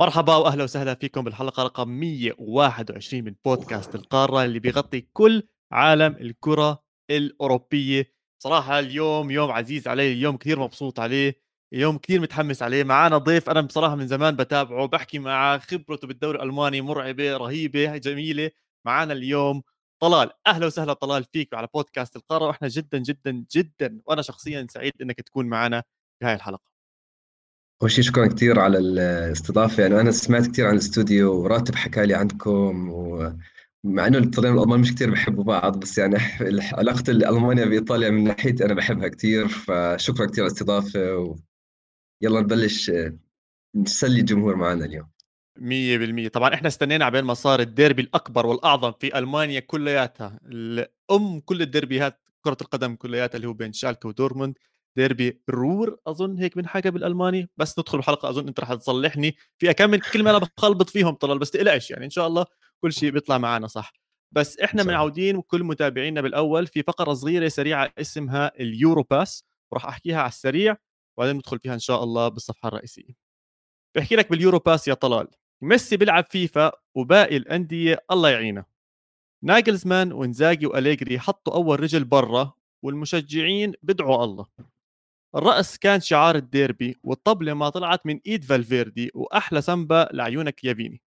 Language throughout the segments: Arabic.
مرحبا وأهلا وسهلا فيكم بالحلقة رقم 121 من بودكاست القارة اللي بيغطي كل عالم الكرة الأوروبية. صراحة اليوم يوم عزيز علي اليوم كثير مبسوط عليه يوم كثير متحمس عليه. معنا ضيف أنا بصراحة من زمان بتابعه بحكي معه خبرته بالدوري الألماني مرعبة رهيبة جميلة. معنا اليوم طلال. أهلا وسهلا طلال فيك على بودكاست القارة وإحنا جدا جدا جدا وأنا شخصيا سعيد إنك تكون معنا في هاي الحلقة. أول شيء شكرا كثير على الاستضافة. يعني أنا سمعت كثير عن الاستوديو وراتب حكى لي عنكم ومع إنه الطلاب الألمان مش كثير بحبوا بعض بس يعني علاقة ألمانيا بإيطاليا من ناحيتي أنا بحبها كثير فشكرا كثير على الاستضافة ويلا نبلش نسلي الجمهور معنا اليوم. مية بالمية. طبعا إحنا استنينا عبين ما صار الديربي الأكبر والأعظم في ألمانيا كلياتها. الأم كل الديربيات كرة القدم كلياتها اللي هو بين شالكة ودورموند. ديربي الرور أظن هيك من حاجة بالألماني. بس ندخل الحلقة أظن أنت رح تصلحني في أكمل كلمة أنا بخلبط فيهم طلال بس تقلقيش يعني إن شاء الله كل شيء بيطلع معنا صح. بس إحنا معودين كل متابعينا بالأول في فقرة صغيرة سريعة اسمها اليورو باس وراح أحكيها على السريع وبعدين ندخل فيها إن شاء الله بالصفحة الرئيسية. بحكي لك باليورو باس يا طلال. ميسي بيلعب فيفا وباقي الأندية الله يعينه. ناجلسمان وإنزاجي وأليجري حطوا أول رجل برا والمشجعين بدعوا الله. الرأس كان شعار الديربي والطبلة ما طلعت من إيد فالفيردي وأحلى سامبا لعيونك يافيني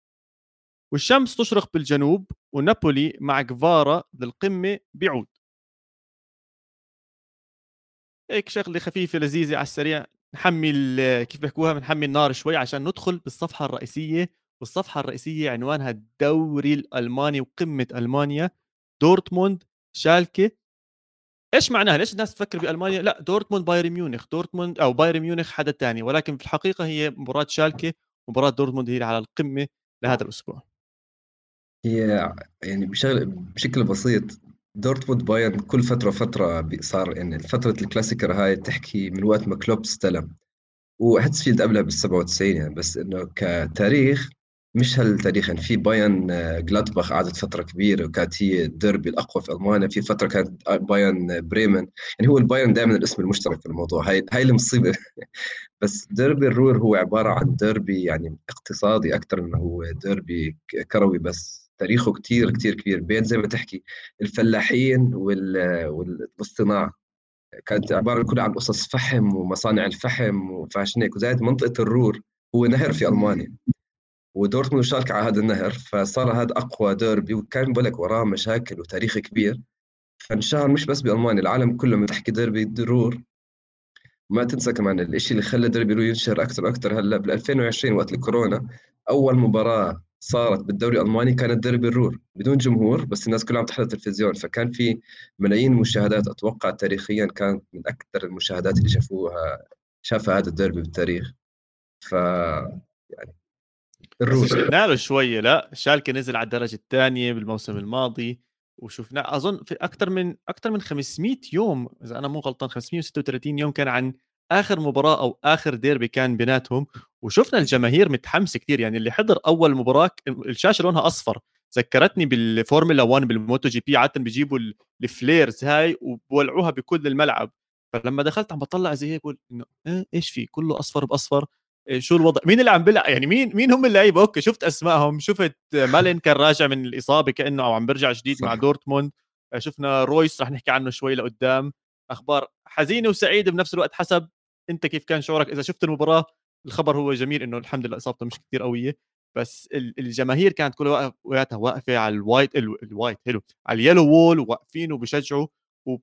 والشمس تشرق بالجنوب ونابولي مع جفارا للقمة بيعود. هيك شغلة خفيفة لذيذة على السريع. نحمي كيف بيحكوها بنحمي النار شوي عشان ندخل بالصفحة الرئيسية. والصفحة الرئيسية عنوانها الدوري الألماني وقمة ألمانيا. دورتموند شالكه إيش معناها؟ ليش الناس تفكر بألمانيا؟ لا دورتموند بايرن ميونخ، دورتموند أو بايرن ميونخ حدا ثاني ولكن في الحقيقة هي مباراة شالكة مباراه دورتموند هي على القمة لهذا الأسبوع. هي يعني بشغل بشكل بسيط دورتموند بايرن كل فترة وفترة صار يعني فترة الكلاسيكر هاي تحكي من وقت ما كلوب استلم وهيتسفيلد قبلها بال 97 يعني بس إنه كتاريخ مش هالتاريخ يعني في بايرن جلادباخ قعدت فترة كبيرة وكانت هي الديربي الأقوى في ألمانيا في فترة كانت بايرن بريمن. يعني هو البايرن دائما الاسم المشترك في الموضوع هاي هاي المصيبة. بس ديربي الرور هو عبارة عن ديربي يعني اقتصادي أكثر من هو ديربي كروي بس. تاريخه كتير كتير كبير. بين زي ما تحكي الفلاحين والصناعة. كانت عبارة كلها عن قصص فحم ومصانع الفحم فعشان هيك وزائد منطقة الرور هو نهر في ألمانيا. ودورتموند وشالكة على هذا النهر فصار هذا أقوى ديربي وكان بقول لك وراه مشاكل وتاريخ كبير. فانشهر مش بس بألمانيا العالم كله لما تحكي ديربي الرور ما تنسى كمان الشيء اللي خلى ديربي رور ينشهر أكثر وأكثر هلأ بال 2020 وقت الكورونا. أول مباراة صارت بالدوري الألماني كانت ديربي الرور بدون جمهور بس الناس كلها عم تحضر التلفزيون. فكان في ملايين المشاهدات أتوقع تاريخيا كانت من أكثر المشاهدات اللي شافوها شافها هذا الديربي بالتاريخ. ف يعني الروس. شفنا له شوية لا شالكه نزل على الدرجة الثانية بالموسم الماضي وشفنا أظن في أكثر من أكثر من 500 يوم إذا أنا مو غلطان 536 يوم كان عن آخر مباراة أو آخر ديربي كان بيناتهم. وشفنا الجماهير متحمسه كثير يعني اللي حضر أول مباراة الشاشة لونها أصفر. ذكرتني بالفورمولا 1 بالموتو جي بي عادة بيجيبوا ال flares هاي وبولعوها بكل الملعب. فلما دخلت عم بطلع زي هيك بقول إنه إيه إيش في؟ كله أصفر بأصفر. شو الوضع مين اللي عم بيلعب؟ يعني مين مين هم اللعيبة؟ أوكي شفت أسمائهم شفت مالن كان راجع من الإصابة كأنه أو عم بيرجع جديد صح. مع دورتموند. شفنا رويس رح نحكي عنه شوي لقدام. أخبار حزينة وسعيدة بنفس الوقت حسب أنت كيف كان شعورك؟ إذا شفت المباراة الخبر هو جميل إنه الحمد لله إصابته مش كثير قوية. بس الجماهير كانت كلها وقتها واقفة على ال white ال white حلو على ال yellow wall واقفين وبشجعوا و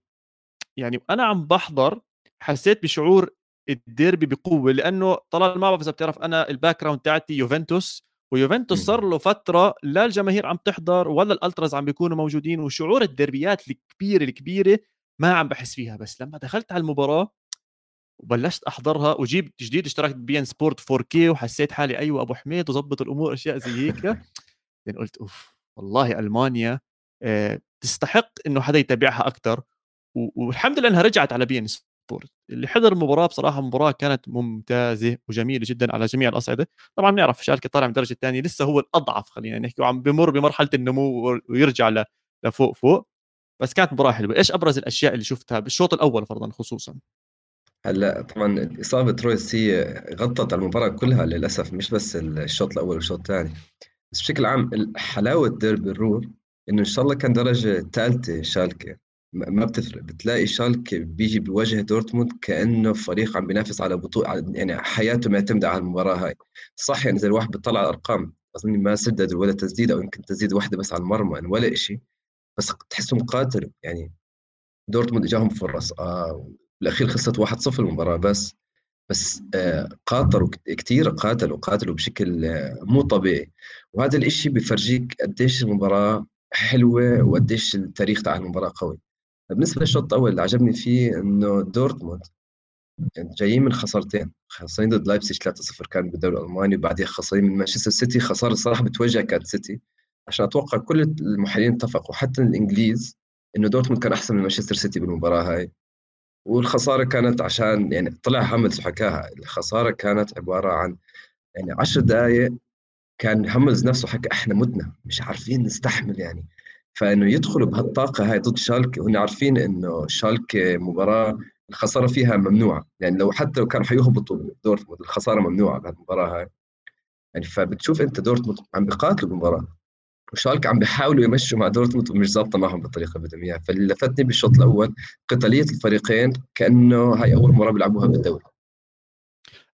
يعني أنا عم بحضر حسيت بشعور الديربي بقوة لأنه طلال ما بعرف إذا بتعرف أنا ال background تاعتي يوفنتوس ويوفنتوس صار له فترة لا الجماهير عم تحضر ولا الالتراس عم بيكونوا موجودين وشعور الديربيات الكبيرة الكبيرة ما عم بحس فيها. بس لما دخلت على المباراة وبلشت أحضرها وجيب جديد اشتركت بي ان سبورت 4K وحسيت حالي أيوه أبو حميد وظبط الأمور أشياء زي هيك. يعني قلت أوف والله ألمانيا آه، تستحق إنه حدا يتابعها أكثر والحمد لله إنها رجعت على بي ان سبورت. اللي حضر المباراة بصراحة مباراة كانت ممتازة وجميلة جدا على جميع الأصعدة. طبعا بنعرف شالكة طالع من الدرجة الثانية لسه هو الأضعف خلينا نحكي وعم بمر بمرحلة النمو ويرجع لفوق فوق. بس كانت مباراة حلوة. إيش أبرز الأشياء اللي شفتها بالشوط الأول فرضا خصوصا؟ هلأ طبعا إصابة رويس هي غطت على المباراة كلها للأسف مش بس الشوط الأول والشوط الثاني. بس بشكل عام حلاوة ديربي الرور إنه إن شاء الله كان درجة ثالثة شالكة. ما بتفرق. بتلاقي شالكة بيجي بيواجه دورتموند كأنه فريق عم بينافس على بطولة يعني حياته معتمدة على المباراة هاي. صح يعني إذا الواحد بيطلع على الأرقام أظن ما سدد ولا تسديد أو يمكن تسديد واحدة بس على المرمى يعني ولا شيء بس تحسهم قاتلوا. يعني دورتموند إجاهم فرص آه بالاخير خسرت 1-0 المباراة بس بس آه قاتلوا كثير قاتلوا قاتلوا بشكل آه مو طبيعي. وهذا الإشي بفرجيك قديش المباراة حلوة وقديش التاريخ تاع المباراة قوي. بالنسبة للشوط الأول اللي عجبني فيه إنه دورتموند يعني جايين من خسارتين خسرين ضد لايبزيج 3-0 كان بالدوري الألماني وبعدين خسرين من مانشستر سيتي. خسارة الصراحه بتوجع كانت سيتي عشان أتوقع كل المحللين اتفقوا حتى الإنجليز إنه دورتموند كان أحسن من مانشستر سيتي بالمباراة هاي. والخسارة كانت عشان يعني طلع هوملز وحكاها الخسارة كانت عبارة عن يعني 10 دقائق كان هوملز نفسه حكى إحنا متنا مش عارفين نستحمل يعني. فإنه يدخلوا بهالطاقة هاي ضد شالكة. وهم عارفين إنه شالكة مباراة الخسارة فيها ممنوعة. يعني لو حتى لو كانوا حيهبطوا دورتموند الخسارة ممنوعة بهالمباراة هاي. يعني فبتشوف أنت دورتموند عم بيقاتلوا بالمباراة. وشالكه عم بيحاولوا يمشوا مع دورتموند ومش ظابطة معهم بالطريقة اللي بدهم إياها. فاللي لفتني بالشوط الأول قتالية الفريقين كأنه هاي أول مرة بيلعبوها بالدوري.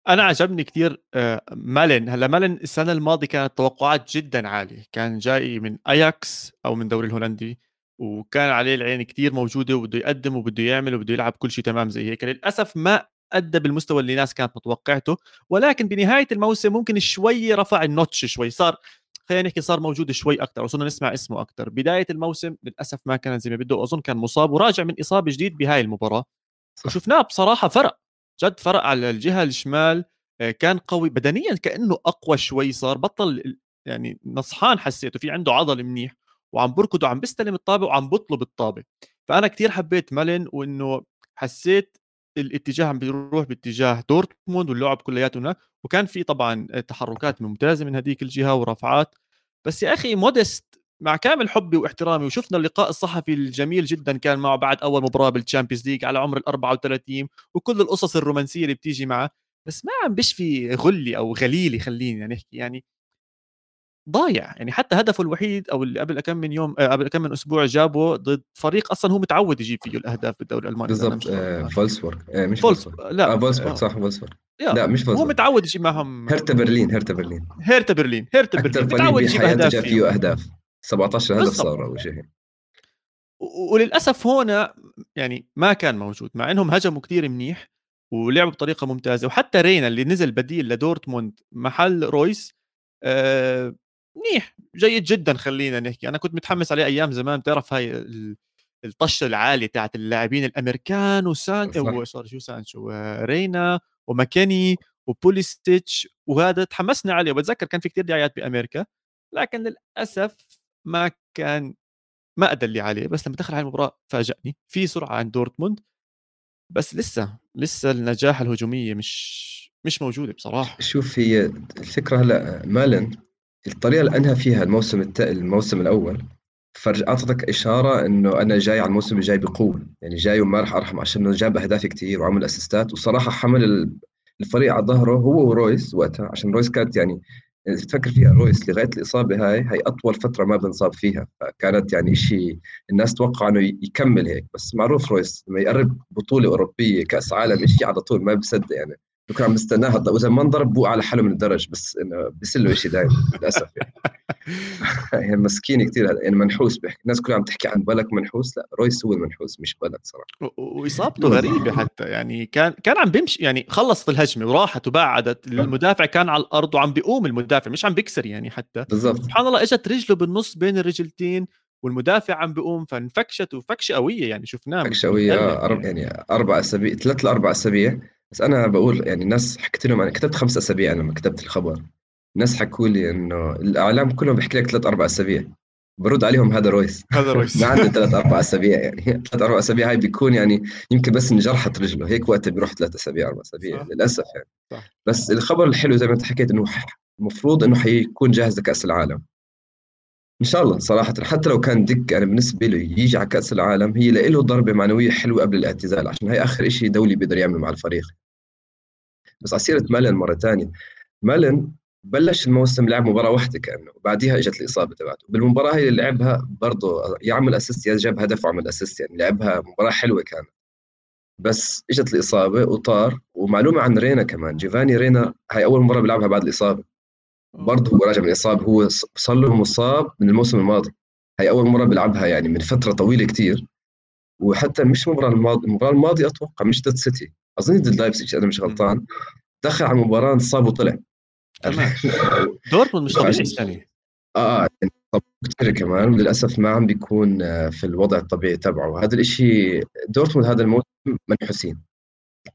أنا عجبني كثير آه، مالن هلأ مالن السنة الماضية كانت توقعات جدا عالية. كان جاي من اياكس أو من الدوري الهولندي وكان عليه العين كثير موجودة وبده يقدم وبده يعمل وبده يلعب كل شيء تمام زي هيك. للأسف ما أدى بالمستوى اللي الناس كانت متوقعته ولكن بنهاية الموسم ممكن شوي رفع النوتش شوي. صار خلينا نحكي صار موجود شوي أكثر وصرنا نسمع اسمه أكثر بداية الموسم للأسف ما كانت زي ما بده. واظن كان مصاب وراجع من إصابة جديد بهاي المباراة. وشفناه بصراحة فرق. جد فرق على الجهة الشمال آه، كان قوي. بدنيا كأنه أقوى شوي صار بطل يعني نصحان حسيته في عنده عضل منيح وعم بركض وعم بيستلم الطابة وعم بطلب الطابة. فأنا كثير حبيت مالن وإنه حسيت الاتجاه عم بيروح باتجاه دورتموند واللعب كلياته هناك وكان في طبعا تحركات ممتازة من هذيك الجهة ورفعات. بس يا أخي موديست مع كامل حبي واحترامي وشفنا اللقاء الصحفي الجميل جدا كان معه بعد أول مباراة بال Champions League على عمر ال 34 وكل القصص الرومانسية اللي بتيجي معه. بس ما عم بشفي غلي أو غليلي خليني نحكي يعني ضايع. يعني حتى هدفه الوحيد أو اللي قبل كم من يوم آه، قبل كم من أسبوع جابه ضد فريق أصلا هو متعود يجيب فيه الأهداف بالدوري الألماني بالضبط آه فولسبورغ. آه مش فولسبورغ. لا آه فولسبورغ صح فولسبورغ. لا مش فولسبورغ. هو متعود يجيب معهم هرتا برلين هرتا برلين. هرتا برلين هرتا برلين. متعود يجيب أهداف جاب فيه أهداف. 17 هدف صار اول شيء وللأسف هون يعني ما كان موجود مع إنهم هجموا كثير منيح ولعبوا بطريقة ممتازة. وحتى رينا اللي نزل بديل لدورتموند محل رويس آه منيح جيد جدا خلينا نحكي. أنا كنت متحمس عليه أيام زمان بتعرف هاي الطشة العالية تاعت اللاعبين الأمريكان وسان صار شو سانشو؟ رينا وماكيني وبوليسيتش وهذا تحمسنا عليه. وبتذكر كان في كثير دعايات بأمريكا لكن للأسف ما كان ما أدى اللي عليه بس لما دخل على المباراة فاجأني. في سرعة عند دورتموند بس لسه لسه النجاح الهجومية مش مش موجودة بصراحة. شوف هي الفكرة هلأ مالن الطريقة اللي أنهى فيها الموسم الت... الموسم الأول فرج أعطتك إشارة إنه أنا جاي على الموسم الجاي بقوة. يعني جاي وما راح أرحم عشان جاب أهداف كثير وعمل أسيستات. وصراحة حمل الفريق على ظهره هو ورويس وقتها عشان رويس كانت يعني إذا تفكر فيها رويس لغاية الإصابة هاي هي أطول فترة ما بنصاب فيها. فكانت يعني شيء الناس توقع إنه يكمل هيك. بس معروف رويس لما يقرب بطولة أوروبية كأس عالم شيء على طول ما بصدق يعني. كان عم بستناها وإذا ما انضرب بوق على حاله من الدرج بس إنه بيسله شيء دائما للأسف يعني. يعني مسكين كثير يعني منحوس بيحكي. الناس كلها عم تحكي عن بلك منحوس. لا رويس هو المنحوس مش بلك صراحة. وإصابته غريبة حتى. يعني كان كان عم بيمشي يعني خلصت الهجمة وراحت وبعدت. المدافع كان على الأرض وعم بيقوم المدافع مش عم بيكسر يعني حتى. بالضبط. سبحان الله إجت رجله بالنص بين الرجلتين والمدافع عم بيقوم فانفكشت وفكشة قوية يعني شفناه فكشة قوية آه، أرب يعني. أربع أسابيع ثلاث لأربع أسابيع. بس أنا بقول يعني الناس حكيت لهم أنا كتبت خمس أسابيع أنا لما كتبت الخبر. الناس حكوا لي إنه الإعلام كلهم بيحكي لك ثلاث أربع أسابيع. برد عليهم هذا رويس. هذا رويس. ما عنده ثلاث أربع أسابيع يعني. ثلاث أربع أسابيع هاي بيكون يعني يمكن بس انجرحت رجله. هيك وقتها بيروح ثلاث أسابيع أربع أسابيع للأسف يعني. صح. بس الخبر الحلو زي ما أنت حكيت إنه المفروض إنه حيكون جاهز لكأس العالم. إن شاء الله صراحة. حتى لو كان دك أنا بالنسبة له يجي على كأس العالم هي له ضربة معنوية حلوة قبل الاعتزال عشان هي آخر شيء دولي بيقدر يعمله مع الفريق. بس على سيره مالن مرة ثانية مالن بلش الموسم لعب مباراة واحدة كأنه وبعديها إجت الإصابة تبعته. بالمباراة هي اللي لعبها برضه يعمل assist يا جاب هدف وعمل assist يعني لعبها مباراة حلوة كانت. بس إجت الإصابة وطار ومعلومة عن رينا كمان جيفاني رينا هاي أول مرة بيلعبها بعد الإصابة. برضه هو راجع من الإصابة هو صار له مصاب من الموسم الماضي. هاي أول مرة بيلعبها يعني من فترة طويلة كتير. وحتى مش المباراه الماضيه المباراة الماضية أتوقع مش ضد سيتي. أظن ضد لايبزيج أنا مش غلطان. دخل على المباراه انصاب وطلع. دورتموند مش طبيعي السنة. آه يعني كثير كمان. للأسف ما عم بيكون آه، في الوضع الطبيعي تبعه. وهذا الشيء دورتموند هذا الموسم منحوسين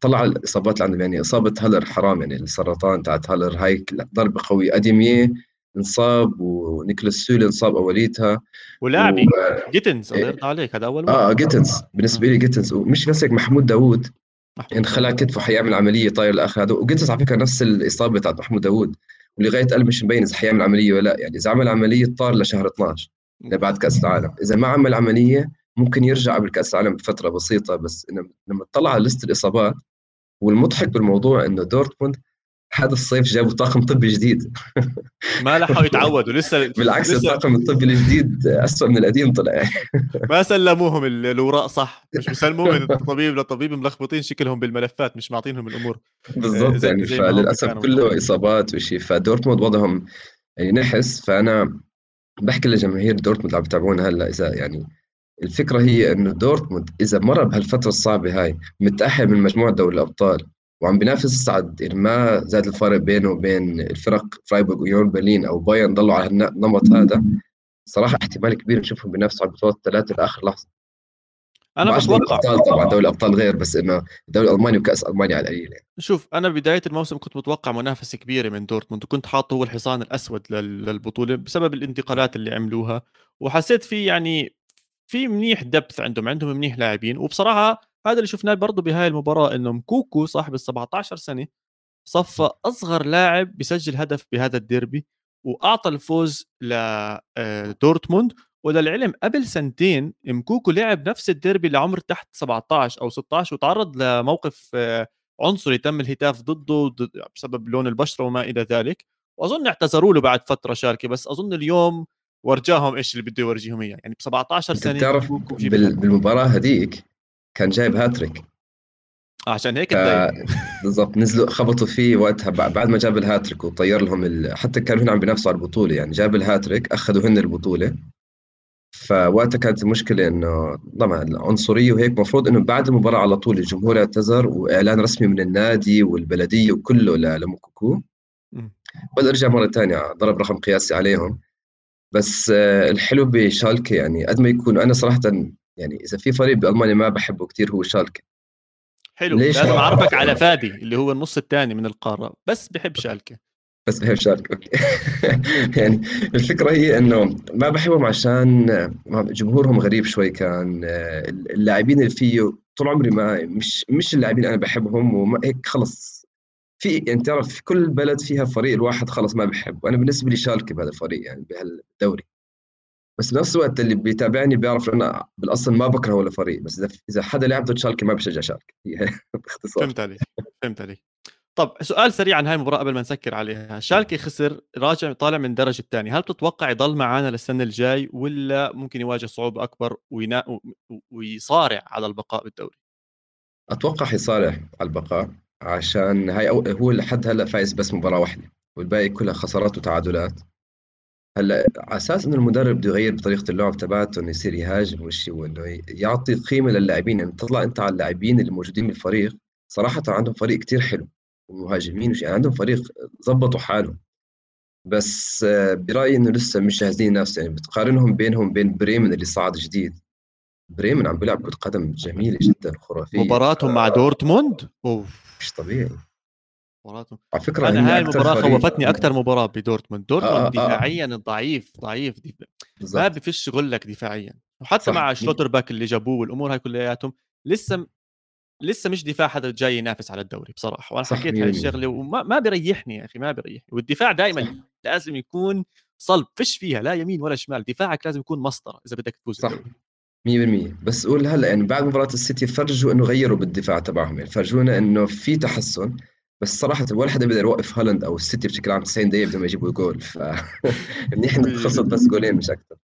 طلع الإصابات اللي عندهم. يعني إصابة هالر حرام يعني السرطان تاعت هالر هاي ضربة قوية. أديمي انصاب ونيكلاس سولي انصاب أوليتها. ولاعبي. و... جيتنز الله يرضى عليك هذا أول آه جيتنز. بالنسبة لي جيتنز. ومش بس هيك محمود داوود. انخلع يعني كتفه حيعمل عملية طاير الآخر. هذا وجيتنز على فكرة نفس الإصابة تاعت محمود داوود. ولغاية الان مش مبين إذا حيعمل عملية ولا لا. يعني إذا عمل عملية طار لشهر 12 بعد كأس العالم. إذا ما عمل عملية ممكن يرجع قبل كأس العالم بفترة بسيطة. بس لما تطلع على list الإصابات والمضحك بالموضوع إنه دورتموند هذا الصيف جابوا طاقم طبي جديد. ما لحقوا يتعودوا لسه بالعكس لسه الطاقم الطبي الجديد اسوء من القديم طلع. ما سلموهم الاوراق صح. مش مسلموهم من طبيب لطبيب ملخبطين شكلهم بالملفات مش معطينهم الأمور. بالضبط يعني فللاسف كله إصابات وشيء فدورتموند وضعهم يعني نحس فأنا بحكي لجماهير دورتموند اللي عم بتابعونا هلأ إذا يعني الفكرة هي إنه دورتموند إذا مر بهالفترة الصعبة هاي متأهل من مجموعة دوري الأبطال. وعم بينافس يصعد يعني ما زاد الفارق بينه وبين الفرق فرايبورغ ويون برلين أو بايرن ضلوا على النمط هذا. صراحة احتمال كبير نشوفهم بينافسوا على البطولات الثلاثة لآخر لحظة. أنا بتوقع الأبطال طبعا دوري الأبطال غير بس إنه الدوري الألماني وكأس ألمانيا على القليل يعني. شوف أنا بداية الموسم كنت متوقع منافسة كبيرة من دورتموند وكنت حاطه هو الحصان الأسود للبطولة بسبب الانتقالات اللي عملوها وحسيت في يعني في منيح دبث عندهم عندهم منيح لاعبين وبصراحة هذا اللي شفناه برضه بهاي المباراة إنه مكوكو صاحب ال 17 سنة صفى أصغر لاعب بيسجل هدف بهذا الديربي وأعطى الفوز لدورتموند آه، وللعلم قبل سنتين موكوكو لعب نفس الديربي لعمر تحت 17 أو 16 وتعرض لموقف آه، عنصري تم الهتاف ضده بسبب لون البشرة وما إلى ذلك. وأظن اعتذروا له بعد فترة شالكه بس أظن اليوم ورجاهم إيش اللي بده يورجيهم إياه؟ يعني ب 17 سنة بتعرف بالمباراة هذيك كان جايب هاتريك. عشان هيك ف... بالضبط نزلوا خبطوا فيه وقتها بعد ما جاب الهاتريك وطير لهم ال... حتى كانوا هنا عم بينافسوا على البطولة يعني جاب الهاتريك أخذوا هن البطولة. فوقتها كانت المشكلة إنه طبعا العنصرية وهيك المفروض إنه بعد المباراة على طول الجمهور اعتذر وإعلان رسمي من النادي والبلدية وكله لموكوكو. بل رجع مرة ثانية ضرب رقم قياسي عليهم. بس آه، الحلو بشالكة يعني قد ما يكون أنا صراحة يعني إذا في فريق بألمانيا ما بحبه كثير هو شالكة. حلو ليش؟ لازم اعرفك على فادي اللي هو النص الثاني من القارة بس بحب شالكة. بس بحب شالكة أوكي. يعني الفكرة هي إنه ما بحبهم عشان جمهورهم غريب شوي كان اللاعبين اللي فيه طول عمري ما مش مش اللاعبين أنا بحبهم وهيك خلص. في يعني تعرف في كل بلد فيها فريق الواحد خلص ما بحب وأنا بالنسبة لي شالكة بهذا الفريق يعني بهالدوري. بس بنفس الوقت اللي بيتابعني بيعرف أنا بالأصل ما بكره ولا فريق بس إذا إذا حدا لعب ضد شالكه ما بشجع شالكه باختصار. فهمت عليك فهمت عليك. طب سؤال سريع عن هاي المباراة قبل ما نسكر عليها. شالكي خسر راجع طالع من الدرجة الثانية. هل بتتوقع يضل معنا للسنة الجاي ولا ممكن يواجه صعوبة أكبر وينا... ويصارع على البقاء بالدوري؟ أتوقع حيصارع على البقاء عشان هاي أو هو لحد هلأ فايز بس مباراة واحدة والباقي كلها خسارات وتعادلات. هلا على أساس إنه المدرب بده يغير بطريقة اللعب تبعته إنه يصير يهاجم والشيء وإنه يعطي قيمة للاعبين يعني تطلع أنت على اللاعبين اللي موجودين بالفريق صراحة عندهم فريق كتير حلو ومهاجمين يعني عندهم فريق ظبطوا حالهم. بس برأيي إنه لسه مش جاهزين نفس يعني بتقارنهم بينهم بين بريمن اللي صعد جديد. بريمن عم بيلعب كرة قدم جميلة جدا خرافية. مباراتهم مع دورتموند؟ أوف. مش طبيعي. مباراتهم على فكرة أنا هاي المباراة خوفتني أكثر مباراة بدورتموند. دورتموند آه, آه، دفاعيا آه. ضعيف ضعيف. دفاع. ما بفش غلك دفاعيا. وحتى مع شلوتربيك اللي جابوه والأمور هاي كلياتهم لسه لسه مش دفاع حدا جاي ينافس على الدوري بصراحة. وأنا حكيت هاي الشغلة وما ما بيريحني يا أخي ما بيريحني. والدفاع دائما لازم يكون صلب فيش فيها لا يمين ولا شمال. دفاعك لازم يكون مسطرة إذا بدك تفوز صح. 100% بس قول هلأ يعني بعد مباراة السيتي فرجوا إنه غيروا بالدفاع تبعهم. يعني فرجونا إنه في تحسن. بس صراحة ولا حدا بيقدر يوقف هالاند أو السيتي بشكل عام 90 دقيقة بدون ما يجيبوا جول ف منيح انه خلصت بس جولين مش أكثر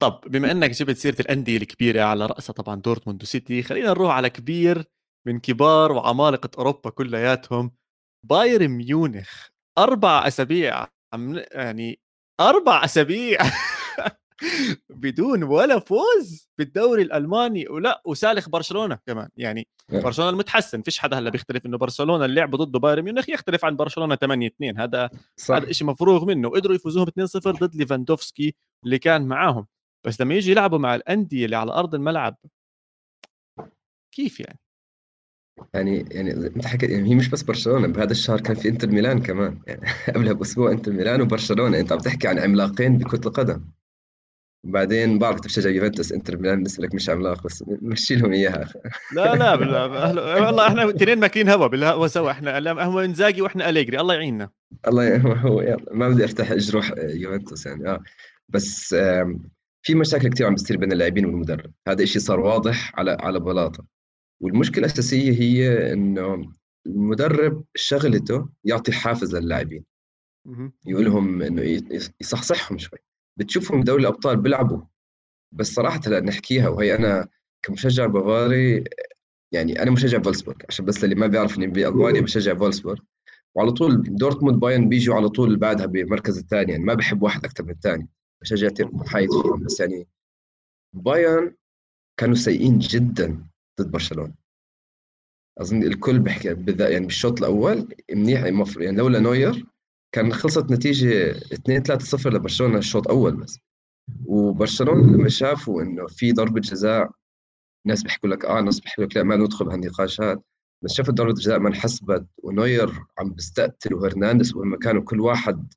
طب بما إنك جبت سيرة الأندية الكبيرة على رأسها طبعا دورتموند وسيتي خلينا نروح على كبير من كبار وعمالقة أوروبا كلياتهم. بايرن ميونخ أربع أسابيع عم يعني أربع أسابيع. بدون ولا فوز بالدوري الألماني ولا وسالخ برشلونة كمان. يعني برشلونة المتحسن فيش حدا هلأ بيختلف إنه برشلونة اللي لعبوا ضده بايرن ميونخ يختلف عن برشلونة 8 2 هذا صح. هذا شيء مفروغ منه. وقدروا يفوزوهم 2 0 ضد ليفاندوفسكي اللي كان معاهم. بس لما يجي يلعبوا مع الأندية اللي على أرض الملعب كيف يعني؟ يعني يعني أنت حكيت يعني هي مش بس برشلونة بهذا الشهر كان في إنتر ميلان كمان. يعني قبلها بأسبوع إنتر ميلان وبرشلونة. أنت عم تحكي عن عملاقين بكرة القدم. بعدين بعرف انت بتشجع يوفنتوس انتر ميلان بالنسبة لك مش عملاق بس مشي لهم إياها. لا لا والله إحنا اثنين ماكلين هوا بالهوا سوا إحنا هو إنزاجي وإحنا أليجري الله يعيننا. الله هو يلا. ما بدي ارتاح جروح يوفنتوس يعني آه. بس في مشاكل كثير عم بتصير بين اللاعبين والمدرب. هذا الشيء صار واضح على على بلاطة. والمشكلة الأساسية هي إنه المدرب شغلته يعطي حافز للاعبين. يقول لهم إنه يصحصحهم شوي. بتشوفهم بدوري الأبطال بيلعبوا. بس صراحة هلا نحكيها وهي أنا كمشجع بافاري يعني أنا مشجع فولسبورغ عشان بس اللي ما بيعرف إني بألمانيا بشجع فولسبورغ. وعلى طول دورتموند بايرن بيجوا على طول بعدها بالمركز الثاني يعني ما بحب واحد أكثر من الثاني. بشجع محايد فيهم بس يعني بايرن كانوا سيئين جدا ضد برشلونة. أظن الكل بحكي بالذات يعني بالشوط الأول منيح يعني لولا نوير كان خلصت نتيجة 2 3 0 لبرشلونة الشوط الأول بس. وبرشلونة لما شافوا إنه في ضربة جزاء ناس بيحكوا لك آه ناس بيحكوا لك لا ما ندخل بهالنقاشات بس شافوا ضربة جزاء ما انحسبت ونوير عم بيستقتل وهرنانديز وهم كل واحد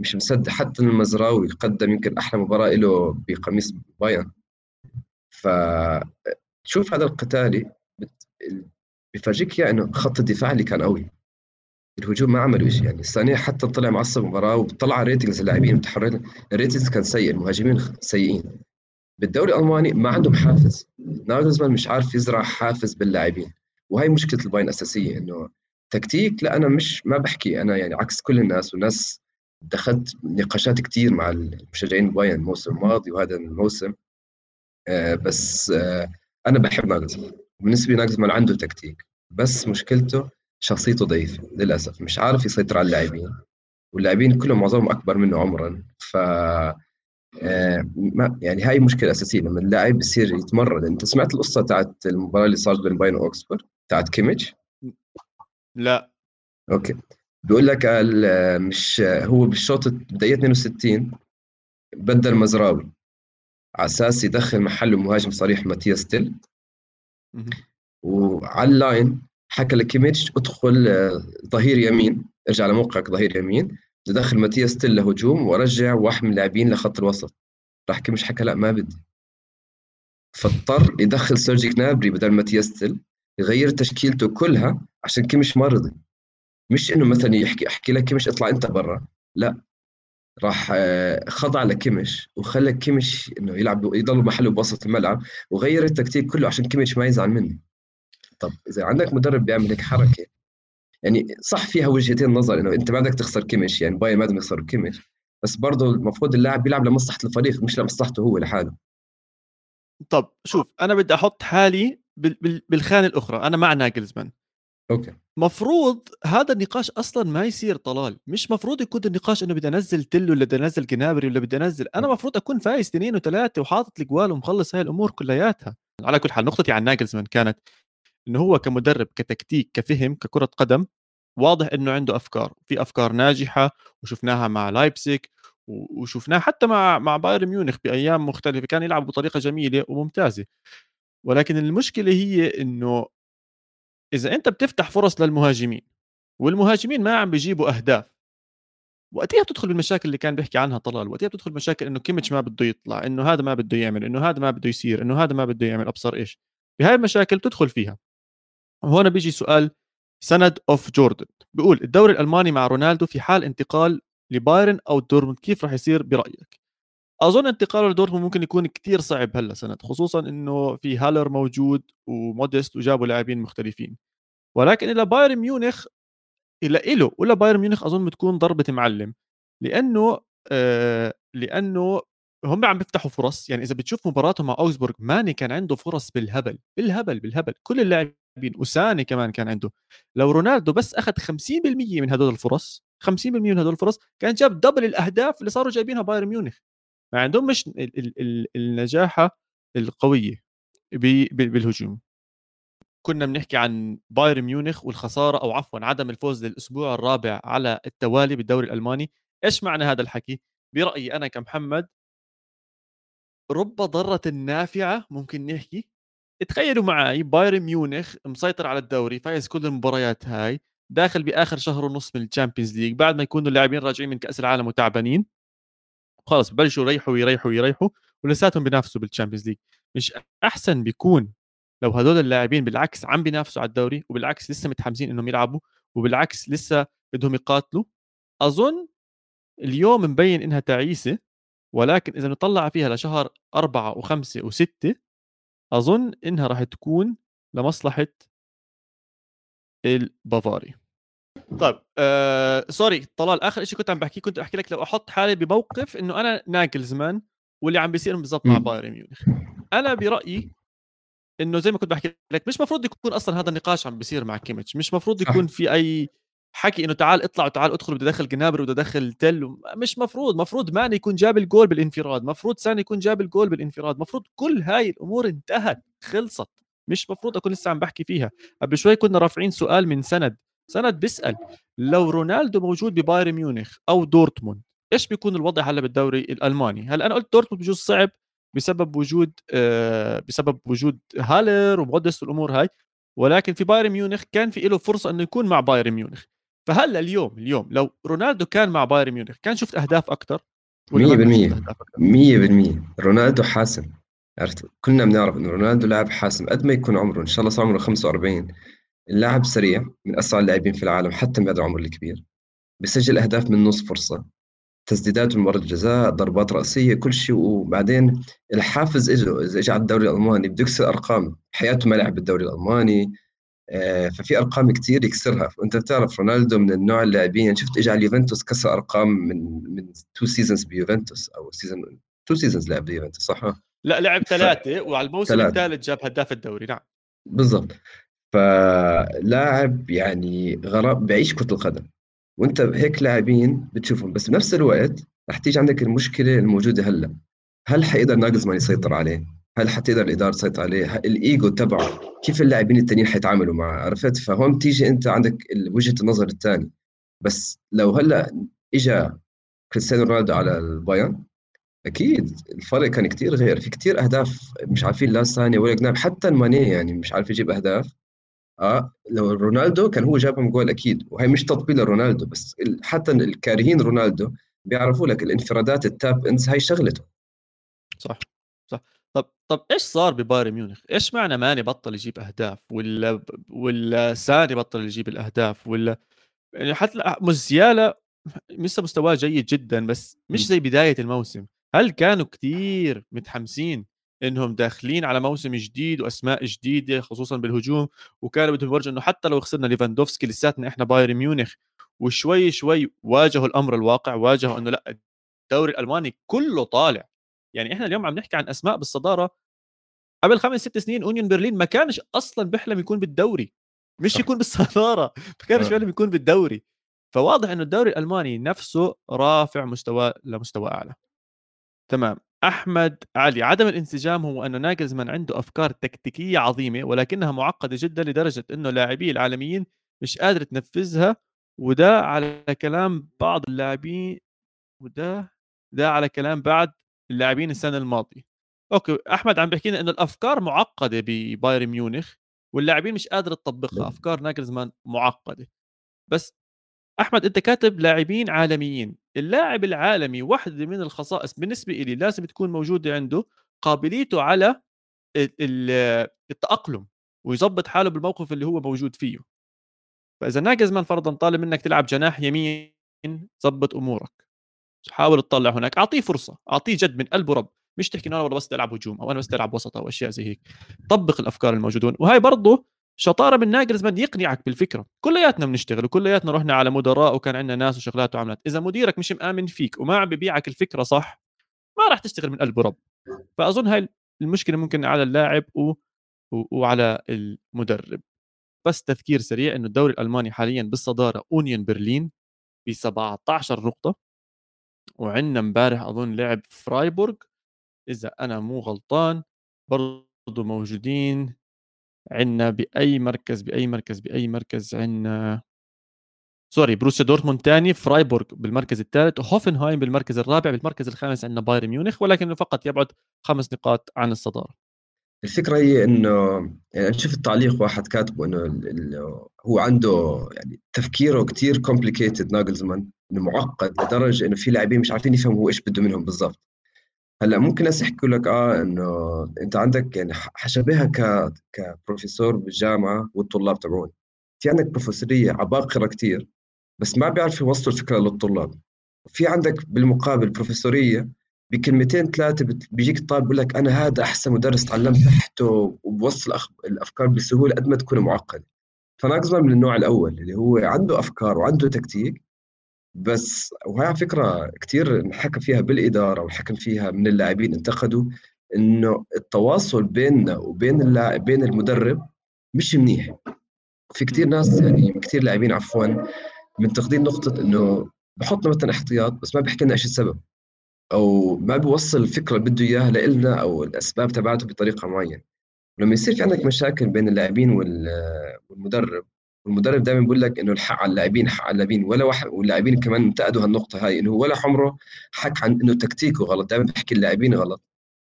مش مصدق حتى المزراوي قدم يمكن أحلى مباراة له بقميص بايرن. ف تشوف هذا القتالي بفرجيك اياه إنه خط الدفاع اللي كان قوي. الهجوم ما عملوا شيء. يعني الثانية حتى طلع معصب المباراة وطلع ratings اللاعبين متحررين. ال ratings كان سيء المهاجمين سيئين. بالدوري الألماني ما عندهم حافز. ناغلزمان مش عارف يزرع حافز باللاعبين. وهي مشكلة البايرن الأساسية إنه تكتيك لا أنا مش ما بحكي. أنا يعني عكس كل الناس والناس دخلت نقاشات كثير مع المشجعين بايرن الموسم الماضي وهذا الموسم. آه بس آه أنا بحب ناغلزمان. بالنسبة لي عنده تكتيك. بس مشكلته شخصيته ضعيفة للأسف. مش عارف يسيطر على اللاعبين واللاعبين كلهم معظمهم أكبر منه عمرا. ف آه، ما يعني هاي مشكلة أساسية لما اللاعب بصير يتمرد أنت سمعت القصة تاعت المباراة اللي صارت بين بايرن وأوكسبورغ تاعت كيميتش؟ لا. أوكي. بيقول لك مش هو بالشوط بداية 62 بدل مزراوي. على أساس يدخل محله مهاجم صريح ماتياس تيل. وعلى ال line حكى لكيميتش ادخل آه، ظهير يمين ارجع لموقعك ظهير يمين. ندخل ماتياس تيل لهجوم ورجع واحد من اللاعبين لخط الوسط. راح كيميتش حكى لا ما بدي. فاضطر يدخل سيرجي جنابري بدل ماتياس تيل يغير تشكيلته كلها عشان كيميتش ما رضي مش إنه مثلا يحكي أحكي لك كيميتش اطلع أنت برا. لا. راح آه، خضع لكيميتش وخلى كيميتش إنه يلعب يضل محله بوسط الملعب وغير التكتيك كله عشان كيميتش ما يزعل مني. طب إذا عندك مدرب بيعمل هيك حركة يعني صح فيها وجهتين نظر إنه أنت ما بدك تخسر كيميتش يعني بايرن ما بدهم يخسروا كيميتش بس برضه المفروض اللاعب بيلعب لمصلحة الفريق مش لمصلحته هو لحاله. طب شوف أنا بدي أحط حالي بالخانة الأخرى أنا مع ناجلزمان. أوكي. مفروض هذا النقاش أصلا ما يصير طلال مش مفروض يكون النقاش إنه بدي أنزل تل ولا بدي أنزل جنابري ولا بدي أنزل أنا مفروض أكون فايز اثنين وثلاثة وحاطط الجوال ومخلص هاي الأمور كلياتها. على كل حال نقطتي عن ناجلزمان كانت إنه هو كمدرب كتكتيك كفهم ككرة قدم واضح إنه عنده أفكار. في أفكار ناجحة وشفناها مع لايبسك وشفناها حتى مع مع بايرن ميونخ بأيام مختلفة. كان يلعب بطريقة جميلة وممتازة. ولكن المشكلة هي إنه إذا أنت بتفتح فرص للمهاجمين والمهاجمين ما عم بيجيبوا أهداف وقتها بتدخل بالمشاكل اللي كان بيحكي عنها طلال وقتها بتدخل مشاكل إنه كيميتش ما بده يطلع إنه هذا ما بده يعمل إنه هذا ما بده يصير إنه هذا ما بده يعمل أبصر إيش. بهاي المشاكل بتدخل فيها. وهنا بيجي سؤال سند of Jordan بيقول الدوري الألماني مع رونالدو في حال انتقال لبايرن أو دورتموند كيف راح يصير برأيك؟ أظن انتقاله لدورتموند ممكن يكون كتير صعب هلأ سنه خصوصا إنه في هالير موجود وموديست وجابوا لاعبين مختلفين. ولكن إلى بايرن ميونخ إلى إله ولا بايرن ميونخ أظن بتكون ضربة معلم. لأنه آه لأنه هم عم بيفتحوا فرص يعني إذا بتشوف مباراتهم مع أوكسبورغ ماني كان عنده فرص بالهبل بالهبل بالهبل. كل اللاعبين وساني كمان كان عنده. لو رونالدو بس أخذ 50% من هدول الفرص 50% من هدول الفرص كان جاب double الأهداف اللي صاروا جايبينها بايرن ميونخ. ما عندهم مش النجاعة القوية بالهجوم. كنا بنحكي عن بايرن ميونخ والخسارة أو عفوا عدم الفوز للأسبوع الرابع على التوالي بالدوري الألماني. إيش معنى هذا الحكي؟ برأيي أنا كمحمد رب ضارة نافعة ممكن نحكي تخيلوا معي بايرن ميونخ مسيطر على الدوري فايز كل المباريات هاي داخل بآخر شهر ونص من ال Champions League بعد ما يكونوا اللاعبين راجعين من كأس العالم وتعبانين خلص ببلشوا يريحوا ويريحوا ويريحوا ولساتهم بينافسوا بال Champions League مش أحسن بيكون لو هدول اللاعبين بالعكس عم بينافسوا على الدوري وبالعكس لسه متحمسين إنهم يلعبوا وبالعكس لسه بدهم يقاتلوا أظن اليوم مبين إنها تعيسة ولكن إذا نطلع فيها لشهر أربعة وخمسة وستة أظن إنها راح تكون لمصلحة البافاري. طيب آه sorry طلال آخر شيء كنت عم بحكي كنت احكي لك لو أحط حالي بموقف إنه أنا ناجلزمان واللي عم بيصير بالضبط مع بايرن ميونخ. أنا برأيي إنه زي ما كنت بحكي لك مش مفروض يكون أصلا هذا النقاش عم بيصير مع كيميتش مش مفروض يكون في أي حكي إنه تعال اطلع وتعال ادخل بدي ادخل جنابري بدي ادخل تل مش مفروض مفروض ماني يكون جاب الجول بالانفراد مفروض ساني يكون جاب الجول بالانفراد مفروض كل هاي الأمور انتهت خلصت مش مفروض أكون لسه عم بحكي فيها. قبل شوي كنا رافعين سؤال من سند سند بيسأل لو رونالدو موجود ببايرن ميونخ أو دورتموند إيش بيكون الوضع هلأ بالدوري الألماني؟ هلأ أنا قلت دورتموند بجوز صعب بسبب وجود آه بسبب وجود هالير وموديست والامور هاي ولكن في بايرن ميونخ كان في له فرصة إنه يكون مع بايرن ميونخ. فهلأ اليوم اليوم لو رونالدو كان مع بايرن ميونخ كان شفت أهداف أكثر 100% 100% رونالدو حاسم. عرفت؟ كلنا بنعرف إنه رونالدو لاعب حاسم قد ما يكون عمره إن شاء الله صار عمره 45 اللاعب سريع من أسرع اللاعبين في العالم حتى بعد عمره الكبير. بيسجل أهداف من نص فرصة. تسديدات من برة الجزاء ضربات رأسية كل شيء. وبعدين الحافز اجى إذا اجى على الدوري الألماني بده يكسر أرقام حياته ما لعب بالدوري الألماني. ففي أرقام كثير يكسرها. وأنت بتعرف رونالدو من النوع اللاعبين. يعني شفت اجى على اليوفنتوس كسر أرقام من من two seasons بيوفنتوس أو season two seasons لعب بيوفنتوس صح؟ لا لعب ثلاثة ف... وعلى الموسم الثالث جاب هداف الدوري. نعم. بالضبط. فلاعب يعني غرام بيعيش كرة القدم. وأنت هيك لاعبين بتشوفهم. بس بنفس الوقت رح تيجي عندك المشكلة الموجودة هلأ. هل حيقدر ناجزمان يسيطر عليه؟ هل حتقدر الإدارة تسيطر عليه؟ الإيجو تبعه كيف اللاعبين التانيين حيتعاملوا معه؟ عرفت؟ فهون بتيجي أنت عندك وجهة النظر الثاني بس لو هلأ اجى كريستيانو رونالدو على البايرن أكيد الفرق كان كتير غير. في كتير أهداف مش عارفين لا ثانية ولا جناب. حتى الماني يعني مش عارف يجيب أهداف. آه لو رونالدو كان هو جابهم جول أكيد. وهي مش تطبيل لرونالدو بس حتى الكارهين رونالدو بيعرفوا لك الانفرادات التاب انز هاي شغلته. صح صح. طب طب إيش صار ببايرن ميونخ؟ إيش معنى ماني بطل يجيب أهداف ولا ولا ساني بطل يجيب الأهداف ولا يعني حتى موسيالا لسه مستواه جيد جدا بس مش زي بداية الموسم. هل كانوا كثير متحمسين إنهم داخلين على موسم جديد وأسماء جديدة خصوصا بالهجوم؟ وكانوا بدهم يورجوا إنه حتى لو خسرنا ليفاندوفسكي لساتنا إحنا بايرن ميونخ وشوي شوي واجهوا الأمر الواقع واجهوا إنه لأ الدوري الألماني كله طالع. يعني إحنا اليوم عم نحكي عن أسماء بالصدارة قبل خمس ست سنين أونيون برلين ما كانش أصلا بيحلم يكون بالدوري مش يكون بالصدارة ما كانش آه. بيحلم يكون بالدوري. فواضح إنه الدوري الألماني نفسه رافع مستوى لمستوى أعلى. تمام. أحمد علي عدم الانسجام هو انه ناجلزمان عنده أفكار تكتيكية عظيمة ولكنها معقدة جدا لدرجة إنه لاعبي العالميين مش قادر تنفذها وده على كلام بعض اللاعبين وده ده على كلام بعض اللاعبين السنة الماضية. أوكي أحمد عم بيحكي لنا إنه الأفكار معقدة ببايرن ميونخ واللاعبين مش قادرة تطبقها. نعم. أفكار ناجلزمان معقدة. بس أحمد أنت كاتب لاعبين عالميين. اللاعب العالمي واحدة من الخصائص بالنسبة لي لازم تكون موجودة عنده قابليته على التأقلم ويظبط حاله بالموقف اللي هو موجود فيه. فإذا ناجزمان فرضا طالب منك تلعب جناح يمين ظبط أمورك. حاول تطلع هناك. أعطيه فرصة أعطيه جد من قلب ورب. مش تحكي أنا والله بس ألعب هجوم أو أنا بس ألعب وسط أو أشياء زي هيك. طبق الأفكار الموجودون. وهي برضه شطارة من ناجلزمان يقنعك بالفكرة. كلياتنا بنشتغل وكلياتنا رحنا على مدراء وكان عندنا ناس وشغلات وعملات. إذا مديرك مش مآمن فيك وما عم ببيعك الفكرة صح ما راح تشتغل من قلب ورب. فأظن هاي المشكلة ممكن على اللاعب. و... وعلى المدرب. بس تذكير سريع إنه الدوري الألماني حاليا بالصدارة اونيون برلين ب 17 نقطة. وعندنا امبارح أظن لعب فرايبورغ. إذا أنا مو غلطان برضه موجودين عندنا بأي مركز بأي مركز بأي مركز عندنا. sorry بروسيا دورتموند ثاني فرايبورغ بالمركز الثالث وهوفنهايم بالمركز الرابع بالمركز الخامس عندنا بايرن ميونخ ولكنه فقط يبعد خمس نقاط عن الصدارة. الفكرة هي إنه يعني أنا شفت تعليق واحد كاتبه إنه هو عنده يعني تفكيره كثير complicated ناجلزمان. معقد لدرجة إنه في لاعبين مش عارفين يفهموا هو إيش بده منهم بالضبط. هلأ ممكن ناس يحكوا لك آه إنه أنت عندك يعني حشبهها ك كبروفيسور بالجامعة والطلاب تبعون في عندك بروفيسورية عباقرة كثير بس ما بيعرفوا يوصلوا الفكرة للطلاب. في عندك بالمقابل بروفيسورية بكلمتين ثلاثة بيجيك الطالب بيقول لك أنا هذا أحسن مدرس تعلمت تحته وبوصل الأفكار بسهولة قد ما تكون معقدة. فناقصمان من النوع الأول اللي هو عنده أفكار وعنده تكتيك بس وهي على فكرة كثير انحكى فيها بالإدارة وحكم فيها من اللاعبين انتقدوا إنه التواصل بيننا وبين اللاعب بين المدرب مش منيح. في كثير ناس يعني كثير لاعبين عفوا منتقدين نقطة إنه بحطنا مثلا احتياط بس ما بيحكي لنا إيش السبب أو ما بيوصل الفكرة اللي بده إياها لنا أو الأسباب تبعته بطريقة معينة. لما يصير في عندك مشاكل بين اللاعبين والمدرب والمدرب دائما بيقول لك إنه الحق على اللاعبين حق على اللاعبين. ولا واحد واللاعبين كمان انتقدوا هالنقطة هاي إنه ولا عمره حكى عن إنه تكتيكه غلط دائما بيحكي اللاعبين غلط.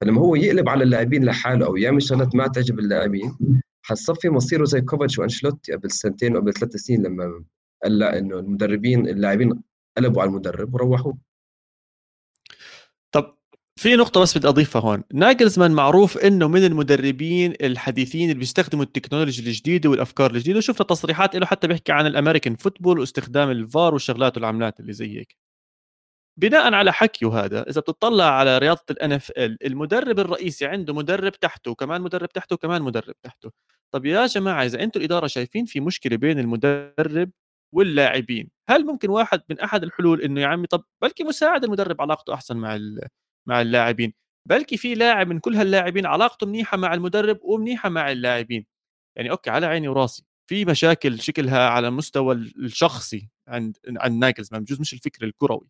فلما هو يقلب على اللاعبين لحاله أو يعمل شغلات ما تعجب اللاعبين حتصفي مصيره زي كوفاتش وانشلوتي قبل سنتين وقبل ثلاث سنين لما قال إنه المدربين اللاعبين قلبوا على المدرب وروحوه. في نقطة بس بدي أضيفها هون، ناجلزمان معروف إنه من المدربين الحديثين اللي بيستخدموا التكنولوجيا الجديدة والأفكار الجديدة، وشفنا تصريحات له حتى بيحكي عن ال American football واستخدام الفار والشغلات والعملات اللي زي هيك. بناء على حكيه هذا إذا بتطلع على رياضة الان اف ال المدرب الرئيسي عنده مدرب تحته وكمان مدرب تحته وكمان مدرب تحته. طب يا جماعة إذا أنتم الإدارة شايفين في مشكلة بين المدرب واللاعبين، هل ممكن واحد من أحد الحلول إنه يا عمي طب بلكي مساعد المدرب علاقته أحسن مع مع اللاعبين. بلكي في لاعب من كل هاللاعبين علاقته منيحة مع المدرب ومنيحة مع اللاعبين. يعني okay على عيني وراسي. في مشاكل شكلها على المستوى الشخصي عند عند ناجلزمان بجوز مش الفكر الكروي.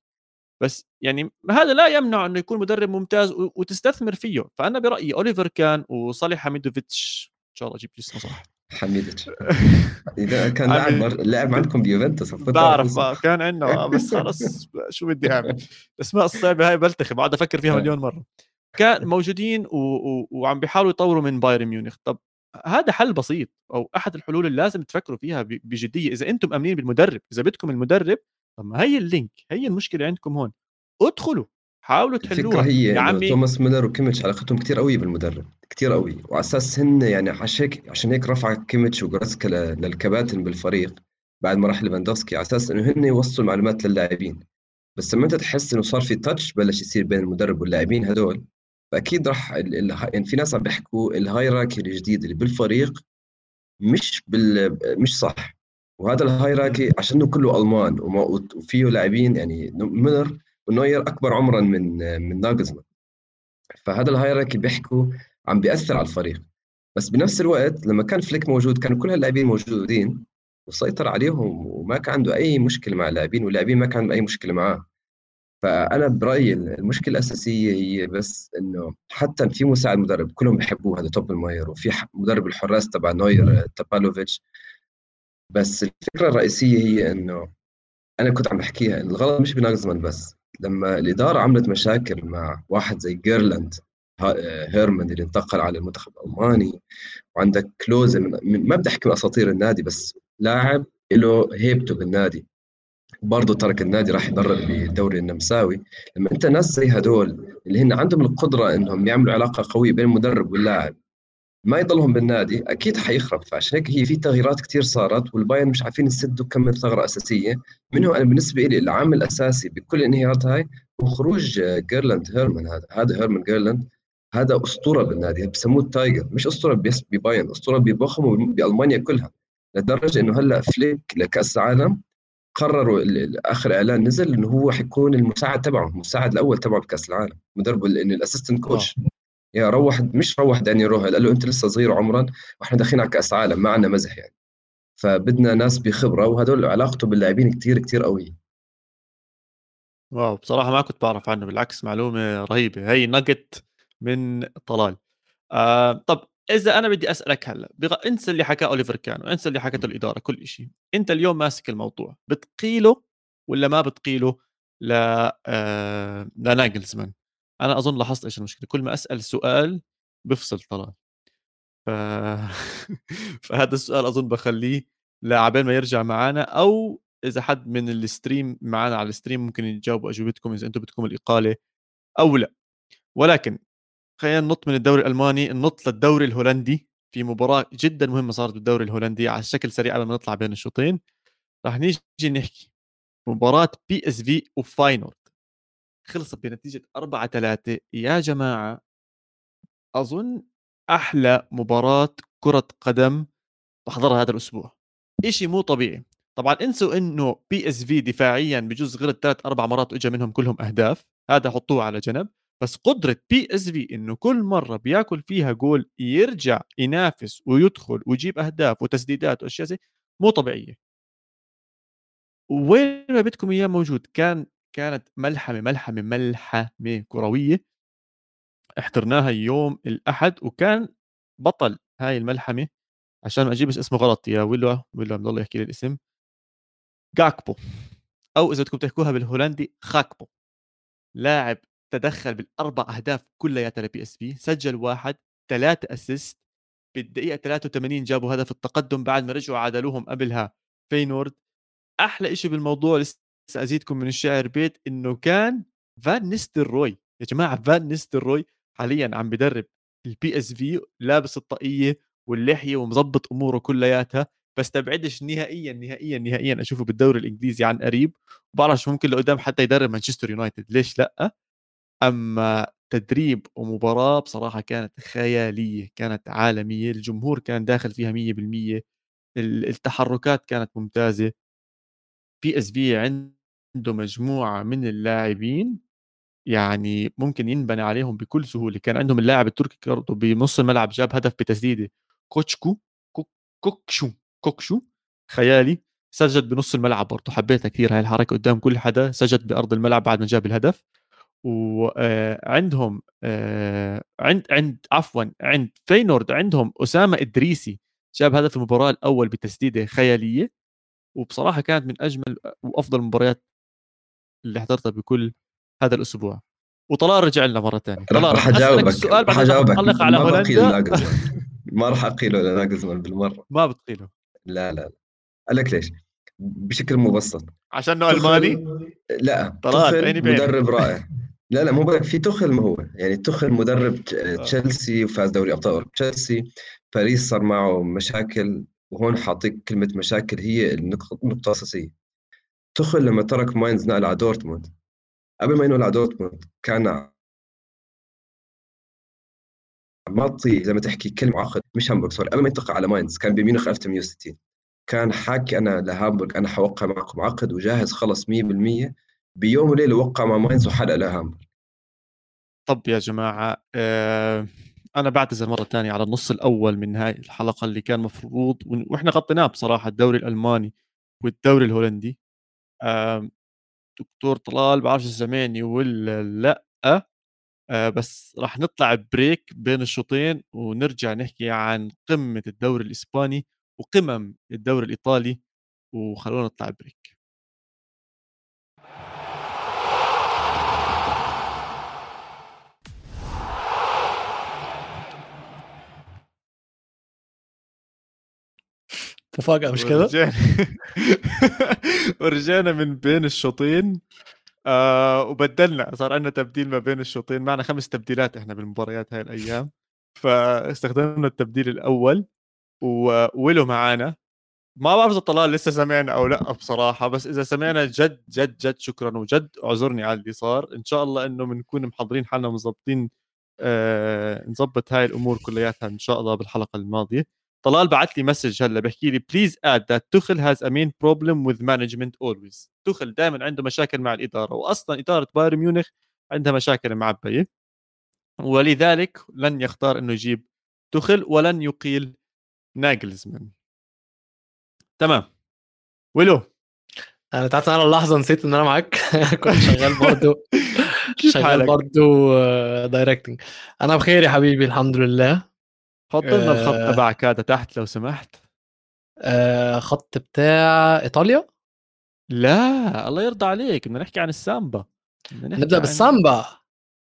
بس يعني هذا لا يمنع إنه يكون مدرب ممتاز وتستثمر فيه. فأنا برأيي أوليفر كان وصالح حميدوفيتش إن شاء الله أجيب اسمه صح حميدتش إذا كان لاعب لاعب عندكم بيوفنتوس بعرف كان عندنا بس خلص شو بدي أعمل؟ الأسماء الصعبة هاي بلتخي بقعد أفكر فيها مليون مرة. كان موجودين و... و... وعم بيحاولوا يطوروا من بايرن ميونخ. طب هذا حل بسيط أو أحد الحلول اللي لازم تفكروا فيها بجدية. إذا أنتم آمنين بالمدرب إذا بدكم المدرب طب ما هي ال link هي المشكلة عندكم هون. ادخلوا حاولوا تحلوها. الفكرة هي يا عمي. توماس ميلر وكيميتش علاقتهم كثير قوية بالمدرب كثير قوي وعلى أساس هن يعني عشان عشان هيك رفع كيميتش وجوريتسكا للكباتن بالفريق بعد ما راح ليفاندوفسكي. على أساس إنه هن يوصلوا المعلومات للاعبين. بس لما أنت تحس إنه صار في touch بلش يصير بين المدرب واللاعبين هدول فأكيد راح يعني في ناس عم بيحكوا ال hierarchy الجديد اللي بالفريق مش بال مش صح. وهذا ال hierarchy عشانه كله ألمان وفيه لاعبين يعني ميلر ونوير أكبر عمرا من من ناجلزمان فهذا ال hierarchy بيحكوا عم بيأثر على الفريق. بس بنفس الوقت لما كان فليك موجود كانوا كل هاللاعبين موجودين وسيطر عليهم وما كان عنده أي مشكلة مع اللاعبين واللاعبين ما كان عندهم أي مشكلة معاه. فأنا برأيي المشكلة الأساسية هي بس إنه حتى في مساعد مدرب كلهم بيحبوه هذا توبالماير وفي مدرب الحراس تبع نوير تابالوفيتش بس الفكرة الرئيسية هي إنه أنا كنت عم بحكيها الغلط مش بناغزمان بس. لما الإدارة عملت مشاكل مع واحد زي جيرلاند هيرمان اللي انتقل على المنتخب الألماني وعندك كلوزه من, من ما بدي احكي أساطير النادي بس لاعب له هيبته بالنادي. برضه ترك النادي راح يدرب بالدوري النمساوي. لما انت ناس زي هدول اللي هن عندهم القدرة إنهم يعملوا علاقة قوية بين المدرب واللاعب ما يضلهم بالنادي أكيد حيخرب فعشان هيك هي في تغييرات كثير صارت والبايرن مش عارفين يسدوا كم ثغرة أساسية منهم أنا بالنسبة لي العامل الأساسي بكل الانهيارات هاي هو خروج جيرلاند هيرمان هذا هذا هيرمان جيرلاند هذا أسطورة بالنادي بسموه ال Tiger مش أسطورة بس ببايرن أسطورة ببوخم وبالمانيا كلها لدرجة إنه هلأ فليك لكأس العالم قرروا آخر إعلان نزل إنه هو حيكون المساعد تبعه المساعد الأول تبعه بكأس العالم مدرب ال assistant coach. يا روح مش روح داني روهل قال له أنت لسه صغير عمرا وإحنا داخلين على كأس عالم ما عندنا مزح يعني. فبدنا ناس بخبرة وهدول علاقته باللاعبين كثير كثير قويه واو بصراحة ما كنت بعرف عنه بالعكس معلومة رهيبة. هي نقت من طلال. آه طب إذا أنا بدي أسألك هلأ بغ... انسى اللي حكاه أوليفر كان وانسى اللي حكته الإدارة كل شيء أنت اليوم ماسك الموضوع بتقيله ولا ما بتقيله ل آه... لناجلزمان؟ أنا أظن لاحظت إيش المشكلة؟ كل ما أسأل سؤال بفصل طلال ف... فهذا السؤال أظن بخليه لعبين ما يرجع معنا أو إذا حد من ال stream معنا على ال stream ممكن يجاوبوا أجوبتكم إذا أنتم بدكم الاقاله أو لا. ولكن خلينا ننط من الدوري الألماني ننط للدوري الهولندي. في مباراة جدا مهمة صارت بالدوري الهولندي على الشكل سريع قبل ما نطلع بين الشوطين. راح نيجي نحكي مباراة بي اس في وفاينورد خلصت بنتيجة 4 3 يا جماعة أظن أحلى مباراة كرة قدم بحضرها هذا الأسبوع. إشي مو طبيعي. طبعا انسوا إنه بي اس في دفاعيا بجوز غلط ثلاث أربع مرات واجا منهم كلهم أهداف. هذا حطوه على جنب. بس قدرة بي اس في إنه كل مرة بياكل فيها جول يرجع ينافس ويدخل ويجيب أهداف وتسديدات وأشياء زي مو طبيعية. وين ما بدكم إياه موجود. كان كانت ملحمة ملحمة ملحمة كروية. احترناها يوم الأحد وكان بطل هاي الملحمة عشان ما اجيبش اسمه غلط يا ويلو ويلو عم يحكي لي الاسم. جاكبو أو إذا بدكم تحكوها بالهولندي خاكبو. لاعب تدخل بالأربع أهداف كلياتها لبي إس في سجل واحد ثلاثة assist. بالدقيقة 83 جابوا هدف التقدم بعد ما رجعوا عادلوهم قبلها. فينورد. أحلى شيء بالموضوع لسه أزيدكم من الشعر بيت إنه كان فان نيستلروي يا جماعة فان نيستلروي حاليا عم بدرب البي اس في لابس الطاقية واللحية ومظبط أموره كلياتها بستبعدش نهائيا نهائيا نهائيا. أشوفه بالدوري الإنجليزي عن قريب. وبعرفش ممكن لقدام حتى يدرب مانشستر يونايتد. ليش لأ؟ أما تدريب ومباراة بصراحة كانت خيالية كانت عالمية. الجمهور كان داخل فيها 100% التحركات كانت ممتازة. بي اس في عنده مجموعة من اللاعبين يعني ممكن ينبني عليهم بكل سهولة. كان عندهم اللاعب التركي برضه بنص الملعب جاب هدف بتسديدة. كوتشكو كوكشو كوكشو خيالي سجد بنص الملعب برضه. حبيتها كثير هاي الحركة قدام كل حدا سجد بأرض الملعب بعد ما جاب الهدف. وعندهم آه، عند عند عفوا عند فينورد عندهم أسامة إدريسي جاب هدف المباراة الأول بتسديدة خيالية. وبصراحة كانت من أجمل وأفضل المباريات اللي حضرتها بكل هذا الأسبوع. وطلال رجع لنا مرة ثانية طلال راح أجاوبك. السؤال راح أجاوبك. على هولندا. ما راح اقيله لناجزمان بالمرة. ما بتقيله. لا لا لا. أقول لك ليش؟ بشكل مبسط. عشانه الماني لا طلال مدرب رائع. لا لا مو في تخل ما هو. يعني تخل مدرب آه. تشيلسي وفاز دوري أبطال تشيلسي باريس صار معه مشاكل وهون حاعطيك كلمة مشاكل هي النقطة الأساسية. تخل لما ترك ماينز نقل على دورتموند. قبل ما ينقل على دورتموند كان معطي زي ما تحكي كلمة عقد مش هامبورغ sorry. قبل ما ينتقل على ماينز كان بميونخ 1860 كان حاكي أنا لهامبورغ أنا حوقع معكم عقد وجاهز خلص 100% بيوم وليلة وقع مع ماينز وحلق لهامبورغ. طب يا جماعة آه أنا بعتذر مرة ثانية على النص الأول من هاي الحلقة اللي كان مفروض وإحنا غطيناه بصراحة الدوري الألماني والدوري الهولندي. دكتور طلال بعرفش سمعني ولا لا آه بس راح نطلع break بين الشوطين ونرجع نحكي عن قمة الدوري الإسباني وقمم الدوري الإيطالي وخلونا نطلع بريك تفاقع مش كذا؟ ورجعنا ورجعنا من بين الشوطين. آه وبدلنا صار عندنا تبديل ما بين الشوطين. معنا خمس تبديلات إحنا بالمباريات هاي الأيام. فاستخدمنا التبديل الأول وولو معانا. ما بعرف إذا طلال لسه سمعنا أو لأ بصراحة بس إذا سمعنا جد جد جد شكرا وجد أعذرني على اللي صار. إن شاء الله إنه بنكون محضرين حالنا مظبطين آه نظبط هاي الأمور كلياتها إن شاء الله بالحلقة الماضية. طلال بعث لي message هلا بحكي لي please add that تخل has a main problem with management always تخل دائما عنده مشاكل مع الإدارة واصلا إدارة بايرن ميونخ عندها مشاكل معبية ولذلك لن يختار إنه يجيب تخل ولن يقيل ناجلزمان. تمام. ولو أنا تعرف أنا اللحظه نسيت إن أنا معاك كنت شغال برضه شغال برضه دايركتنج أنا بخير يا حبيبي الحمد لله. حط لنا الخط آه. تبعك هذا تحت لو سمحت. آه خط بتاع إيطاليا؟ لا الله يرضى عليك بدنا نحكي عن السامبا. نبدأ عن... بالسامبا.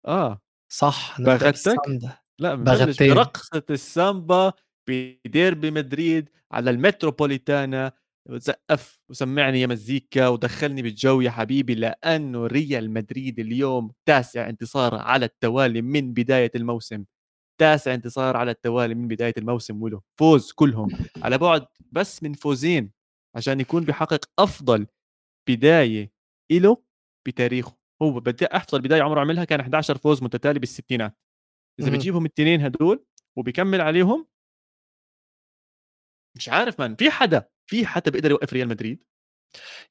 آه. صح بالسامبا. لا بنبلش برقصة السامبا بديربي مدريد على المتروبوليتانا. وزقف وسمعني يا مزيكا ودخلني بالجو يا حبيبي لأنه ريال مدريد اليوم تاسع انتصار على التوالي من بداية الموسم. تاسع انتصار على التوالي من بداية الموسم وله. فوز كلهم على بعد بس من فوزين عشان يكون بحقق أفضل بداية له بتاريخه. هو بدي أفضل بداية عمره عملها كان 11 فوز متتالي بالستينات. إذا بتجيبهم الاثنين هدول وبيكمل عليهم مش عارف من في حدا في حدا بيقدر يوقف ريال مدريد؟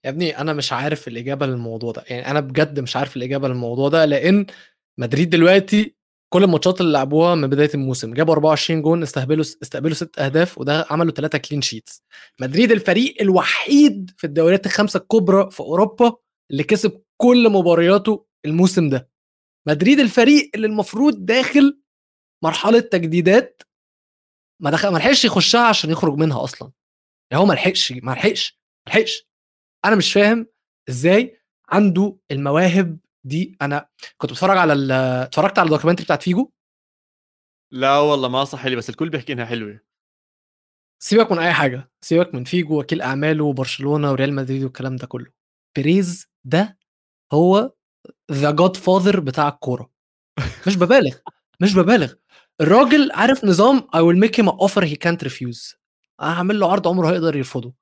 يا ابني أنا مش عارف الإجابة للموضوع ده. يعني أنا بجد مش عارف الإجابة للموضوع ده لأن مدريد دلوقتي كل الماتشات اللي لعبوها من بداية الموسم. جابوا 24 جون استقبلوا استقبلوا ست أهداف وده عملوا ثلاثة clean sheets مدريد الفريق الوحيد في الدوريات الخمسة الكبرى في أوروبا اللي كسب كل مبارياته الموسم ده. مدريد الفريق اللي المفروض داخل مرحلة تجديدات ما دخل ما لحقش يخشها عشان يخرج منها أصلا. يعني هو ما لحقش ما لحقش ما لحقش. أنا مش فاهم إزاي عنده المواهب دي أنا كنت بتفرج على اتفرجت على ال documentary بتاعت فيجو؟ لا والله ما صح لي بس الكل بيحكي إنها حلوة. سيبك من أي حاجة سيبك من فيجو وكيل أعماله وبرشلونة وريال مدريد والكلام ده كله. بيريز ده هو the Godfather بتاع الكورة. مش ببالغ مش ببالغ. الراجل عارف نظام I will make him an offer he can't refuse. أنا هعمل له عرض عمره هيقدر يرفضه.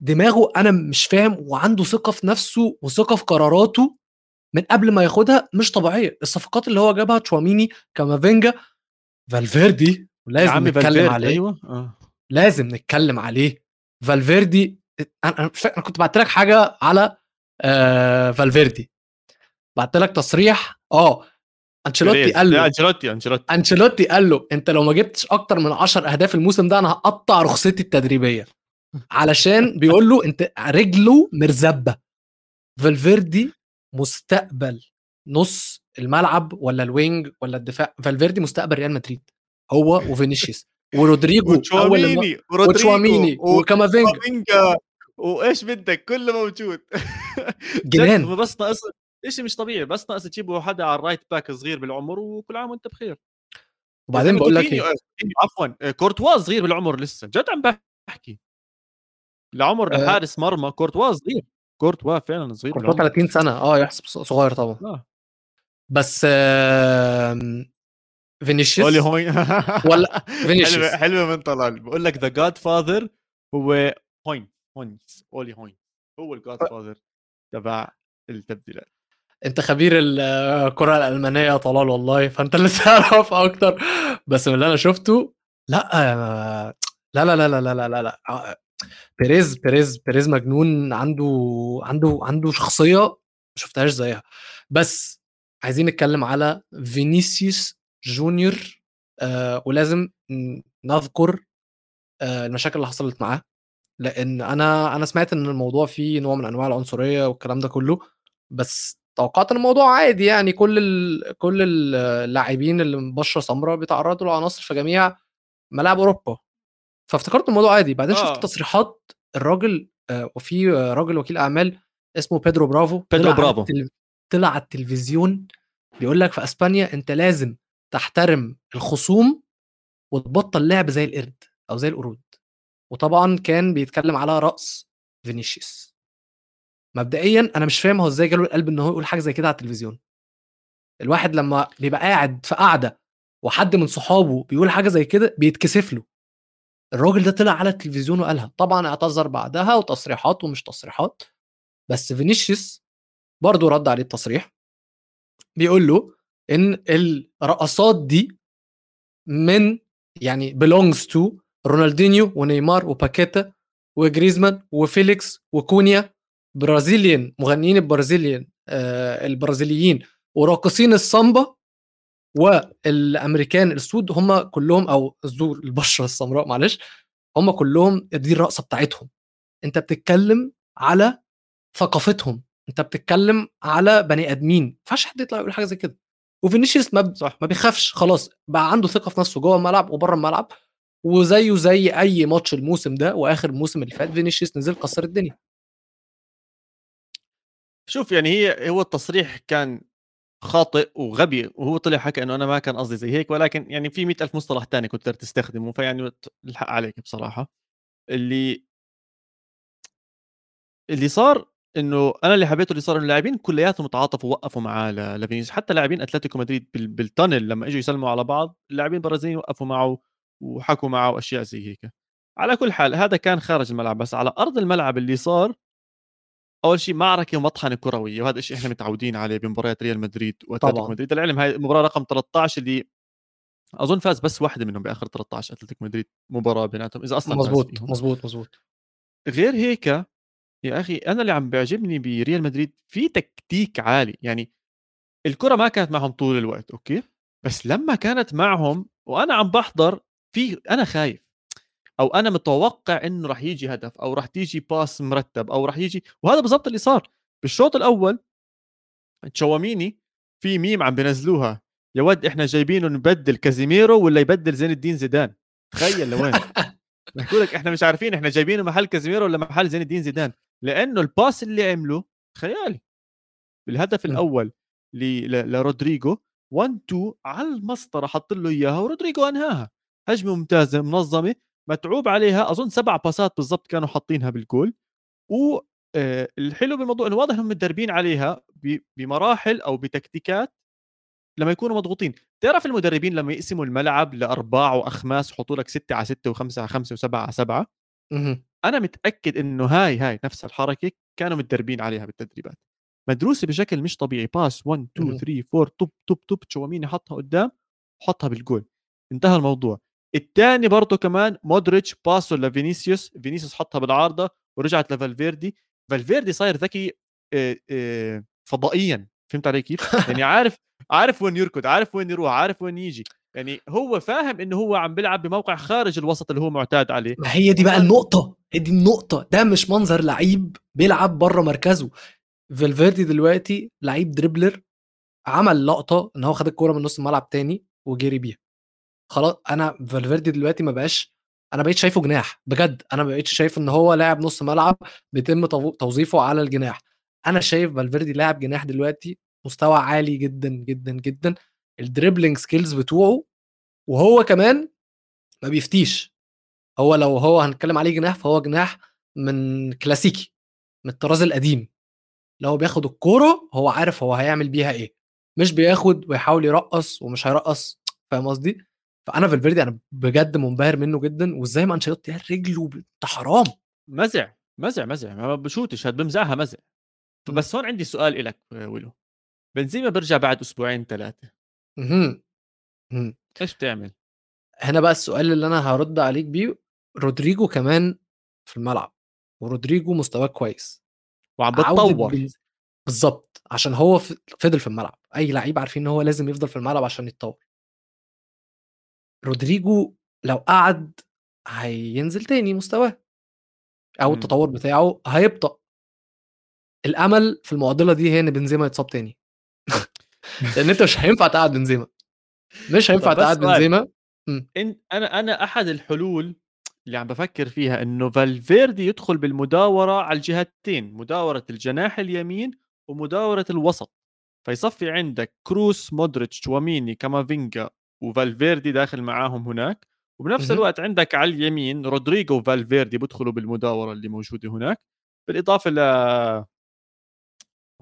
دماغه أنا مش فاهم وعنده ثقة في نفسه وثقة في قراراته. من قبل ما ياخدها مش طبيعية. الصفقات اللي هو جابها تشواميني كامافينجا فالفيردي لازم نتكلم عليه. أيوه آه. لازم نتكلم عليه. فالفيردي أنا أنا كنت بعت لك حاجة على آه فالفيردي. بعت لك تصريح آه. أنشيلوتي قال له أنشيلوتي أنشيلوتي. أنشيلوتي قال له أنت لو ما جبتش أكتر من 10 أهداف الموسم ده أنا هقطع رخصتي التدريبية. علشان بيقول له أنت رجله مرزبة. فالفيردي مستقبل نص الملعب ولا ال wing ولا الدفاع؟ فالفيردي مستقبل ريال مدريد. هو وفينيسيوس ورودريجو وتشواميني وتشواميني وكامافينجا. وإيش بدك؟ كله موجود. جنان. بس ناقص شيء مش طبيعي. بس ناقص تجيبوا حدا على ال right back صغير بالعمر وكل عام وأنت بخير. وبعدين بقول لك إيه؟ عفوا كورتوا صغير بالعمر لسه. جد عم بحكي. لعمر أه. حارس مرمى كورتوا صغير. كورتوا فعلا صغير كورتوا 30 سنه آه يحسب صغير طبعا آه. بس آه فينيسيوس اولي هوين ولا فينيسيوس حلوة حلوة من طلال بقول لك ذا جاد فاذر هو هوين هوينز اولي هوين هو الجاد فاذر تبع التبديلات انت خبير الكره الالمانيه يا طلال والله فانت اللي تعرف أكتر بس من اللي أنا شفته لا لا لا لا لا لا لا, لا. بيريز بيريز بيريز مجنون عنده عنده عنده شخصية ما شفتهاش زيها. بس عايزين نتكلم على فينيسيوس جونيور آه ولازم نذكر آه المشاكل اللي حصلت معاه. لأن أنا أنا سمعت إن الموضوع فيه نوع من أنواع العنصرية والكلام ده كله. بس توقعت إن الموضوع عادي يعني. كل ال... كل اللاعبين اللي من بشرة سمراء بيتعرضوا لعناصر في جميع ملاعب أوروبا. فافتكرت الموضوع عادي. بعدين آه. شفت تصريحات الراجل آه وفي راجل وكيل أعمال اسمه بيدرو برافو بيدرو برافو. طلع على التلفزيون بيقول لك في أسبانيا أنت لازم تحترم الخصوم وتبطل لعب زي القرد أو زي القرود. وطبعا كان بيتكلم على رأس فينيسيوس. مبدئيا أنا مش فاهم هو إزاي جاله القلب إن هو يقول حاجة زي كده على التلفزيون. الواحد لما بيبقى قاعد في قعده وحد من صحابه بيقول حاجة زي كده بيتكسف له. الراجل ده طلع على التلفزيون وقالها طبعا اعتذر بعدها وتصريحات ومش تصريحات بس فينيسيوس برضه رد عليه التصريح بيقول له إن الرقصات دي من يعني belongs to رونالدينيو ونيمار وباكيتا وجريزمان وفيليكس وكونيا برازيليين مغنيين البرازيليين آه البرازيليين وراقصين السامبا والأمريكان السود هم كلهم أو الزور البشرة السمراء معلش هم كلهم دي الرقصه بتاعتهم. أنت بتتكلم على ثقافتهم. أنت بتتكلم على بني آدمين. ما ينفعش حد يطلع يقول حاجة زي كده. وفينيسيوس ما صح. ما بيخافش خلاص بقى عنده ثقة في نفسه جوه الملعب وبره الملعب وزيه زي أي ماتش الموسم ده وآخر الموسم اللي فات فينيسيوس نزل كسر الدنيا. شوف يعني هي هو التصريح كان خاطئ وغبي وهو طلع حكى إنه أنا ما كان قصدي زي هيك ولكن يعني في مئة ألف مصطلح تاني كنت تستخدمه فيعني الحق عليك بصراحة. اللي اللي صار إنه أنا اللي حبيته اللي صار اللاعبين كلياتهم تعاطفوا ووقفوا معاه لفينيسيوس حتى لاعبين أتلتيكو مدريد بالتنل لما إجوا يسلموا على بعض اللاعبين البرازيليين وقفوا معه وحكوا معه واشياء زي هيك. على كل حال هذا كان خارج الملعب بس على أرض الملعب اللي صار أول شيء معركه ومطحنه كرويه وهذا الشيء إحنا متعودين عليه بمباريات ريال مدريد وأتلتيكو مدريد. العلم هاي المباراه رقم 13 اللي أظن فاز بس واحدة منهم بآخر 13 أتلتيكو مدريد مباراة بيناتهم. إذا أصلا مزبوط مزبوط مزبوط غير هيك يا أخي أنا اللي عم بيعجبني بريال مدريد في تكتيك عالي يعني الكرة ما كانت معهم طول الوقت okay؟ بس لما كانت معهم وأنا عم بحضر في أنا خايف. أو أنا متوقع إنه راح يجي هدف أو راح تيجي pass مرتب أو راح يجي وهذا بالضبط اللي صار. بالشوط الأول تشواميني في ميم عم بينزلوها. يا ود إحنا جايبينه نبدل كازيميرو ولا يبدل زين الدين زيدان؟ تخيل لوين؟ بحكوا لك إحنا مش عارفين إحنا جايبينه محل كازيميرو ولا محل زين الدين زيدان؟ لأنه ال pass اللي عمله خيالي بالهدف الأول لرودريجو 1 2 على المسطرة حط له إياها ورودريجو أنهاها. هجمة ممتازة منظمة. متعوب عليها. أظن سبع باسات بالضبط كانوا حاطينها بالجول. و آه، الحلو بالموضوع إنه واضح إنهم متدربين عليها بمراحل أو بتكتيكات لما يكونوا مضغوطين. تعرف المدربين لما يقسموا الملعب لأرباع وأخماس يحطوا لك 6 على 6 و5 على 5 و7 على 7 أنا متأكد إنه هاي هاي نفس الحركة كانوا متدربين عليها بالتدريبات. مدروسة بشكل مش طبيعي. pass 1 2 3 4 توب توب توب تشواميني حطها قدام حطها بالجول. انتهى الموضوع. الثاني برضه كمان مودريتش باسو لفينيسيوس فينيسيوس حطها بالعارضة ورجعت لفالفيردي. فالفيردي صاير ذكي فضائيا. فهمت علي كيف؟ يعني عارف عارف وين يركض عارف وين يروح عارف وين يجي. يعني هو فاهم إنه هو عم بيلعب بموقع خارج الوسط اللي هو معتاد عليه. ما هي دي بقى النقطة هي دي النقطة. ده مش منظر لعيب بيلعب بره مركزه. فالفيردي دلوقتي لعيب dribbler عمل لقطة إن هو خد الكورة من نص الملعب تاني وجري بيها. خلاص أنا فالفيردي دلوقتي ما بقاش أنا بقيت شايفه جناح بجد أنا ما بقيتش شايف إن هو لاعب نص ملعب بيتم توظيفه على الجناح. أنا شايف فالفيردي لاعب جناح دلوقتي مستوى عالي جدا جدا جدا ال dribbling skills بتوعه وهو كمان ما بيفتيش. هو لو هو هنتكلم عليه جناح فهو جناح من كلاسيكي من الطراز القديم. لو بياخد الكورة هو عارف هو هيعمل بيها إيه. مش بياخد ويحاول يرقص ومش هيرقص فاهم قصدي؟ فأنا فالفيردي أنا بجد منبهر منه جدا وإزاي ما أنشيلوتي رجله حرام. مزع مزع مزع ما بشوتش هاد بمزعها مزع. بس هون عندي سؤال لك ويلو. بنزيما بيرجع بعد أسبوعين ثلاثة أها إيش بتعمل؟ هنا بقى السؤال اللي أنا هرد عليك بيه رودريجو كمان في الملعب ورودريجو مستواه كويس. وعم بتطور. بالظبط عشان هو فضل في الملعب. أي لعيب عارفين إن هو لازم يفضل في الملعب عشان يتطور. رودريجو لو قعد هينزل تاني مستواه. أو إمم. التطور بتاعه هيبطأ. الأمل في المعضلة دي هي إن بنزيما يتصاب تاني. لأن أنت مش هينفع تقعد بنزيما. مش هينفع تقعد بنزيما. إمم. أنا أنا أحد الحلول اللي عم بفكر فيها إنه فالفيردي يدخل بالمداورة على الجهتين مداورة الجناح اليمين ومداورة الوسط. فيصفي عندك كروس مودريتش تشواميني كامافينجا وفالفيردي داخل معاهم هناك. وبنفس الوقت عندك على اليمين رودريجو وفالفيردي بدخلوا بالمداورة اللي موجودة هناك. بالإضافة ل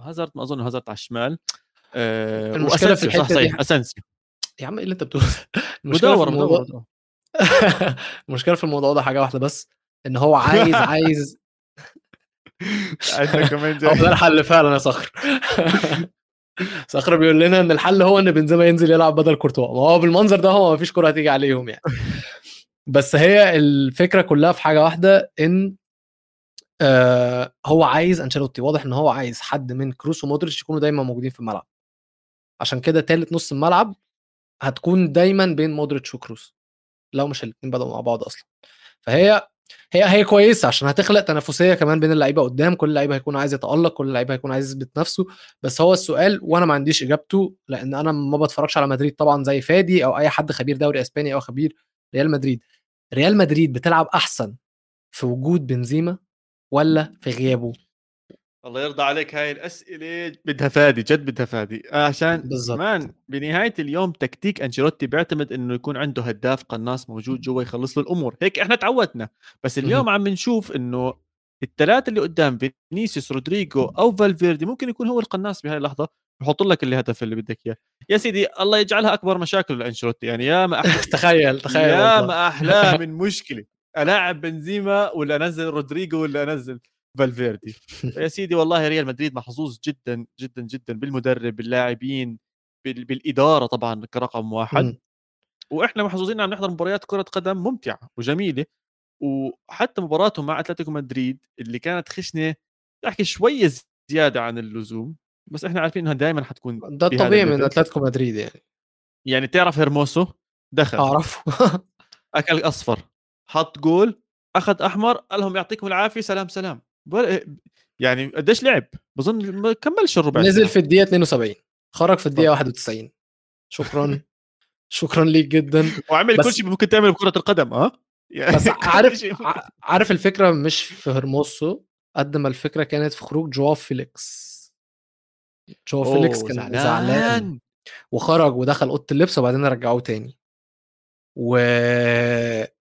هازارد ما أظن هازارد على الشمال. آه المشكلة في الحتة صح صحيح اسنسيو يا عم إيه اللي أنت بتقوله مداوره في الموضوع مداورة. المشكلة في الموضوع ده حاجة واحدة بس إن هو عايز عايز عندنا كمان جاي ده الحل فعلا يا صخر. صخر بيقول لنا إن الحل هو إن بنزيما ينزل يلعب بدل كورتوا. ما هو بالمنظر ده هو ما فيش كره هتيجي عليهم يعني. بس هي الفكرة كلها في حاجة واحدة إن آه هو عايز أنشيلوتي. واضح إن هو عايز حد من كروس ومودريتش يكونوا دايما موجودين في الملعب. عشان كده تالت نص الملعب هتكون دايما بين مودريتش وكروس لو مش الاثنين بدأوا مع بعض أصلا. فهي هي هي كويسة عشان هتخلق تنافسية كمان بين اللعيبة قدام. كل لعيب هيكون عايز يتألق كل لعيب هيكون عايز يثبت نفسه. بس هو السؤال وأنا ما عنديش إجابته لأن أنا ما بتفرجش على مدريد طبعا زي فادي أو أي حد خبير دوري إسباني أو خبير ريال مدريد. ريال مدريد بتلعب أحسن في وجود بنزيما ولا في غيابه؟ الله يرضى عليك هاي الأسئلة بدها فادي جد بدها فادي. عشان بالظبط. man بنهاية اليوم تكتيك أنشيلوتي بيعتمد إنه يكون عنده هداف قناص موجود جوا يخلص له الأمور. هيك إحنا تعودنا. بس اليوم عم نشوف إنه الثلاثة اللي قدام فينيسيوس رودريجو أو فالفيردي ممكن يكون هو القناص بهاي اللحظة. يحط لك الهدف اللي بدك إياه. يا سيدي الله يجعلها أكبر مشاكل لأنشيلوتي. يعني يا ما أحلى تخيل تخيل يا. ما احلاه من مشكله ألاعب بنزيما ولا أنزل رودريجو ولا أنزل؟ فالفيردي. يا سيدي والله ريال مدريد محظوظ جدا جدا جدا بالمدرب باللاعبين بال- بالإدارة طبعا كرقم واحد. مم. وإحنا محظوظين عم نحضر مباريات كرة قدم ممتعة وجميلة. وحتى مباراتهم مع أتلتيكو مدريد اللي كانت خشنة أحكي شوية زيادة عن اللزوم بس إحنا عارفين إنها دائما حتكون ده الطبيعي من. أتلتيكو مدريد يعني. يعني تعرف هيرموسو دخل. أعرفه. أكل أصفر. حط جول أخذ أحمر قال لهم يعطيكم العافية سلام سلام. يعني قديش لعب؟ بظن ما كملش الربع نزل. في الدقيقة 72 خرج في الدقيقة 91 شكرا. شكرا ليك جدا. وعمل كل شيء ممكن تعمله بكره القدم آه يعني بس عارف عارف الفكرة مش في هرموسو قد ما الفكرة كانت في خروج جواو فيليكس. جواو فيليكس كان زعلان. وخرج ودخل أوضة اللبس وبعدين رجعوه تاني. و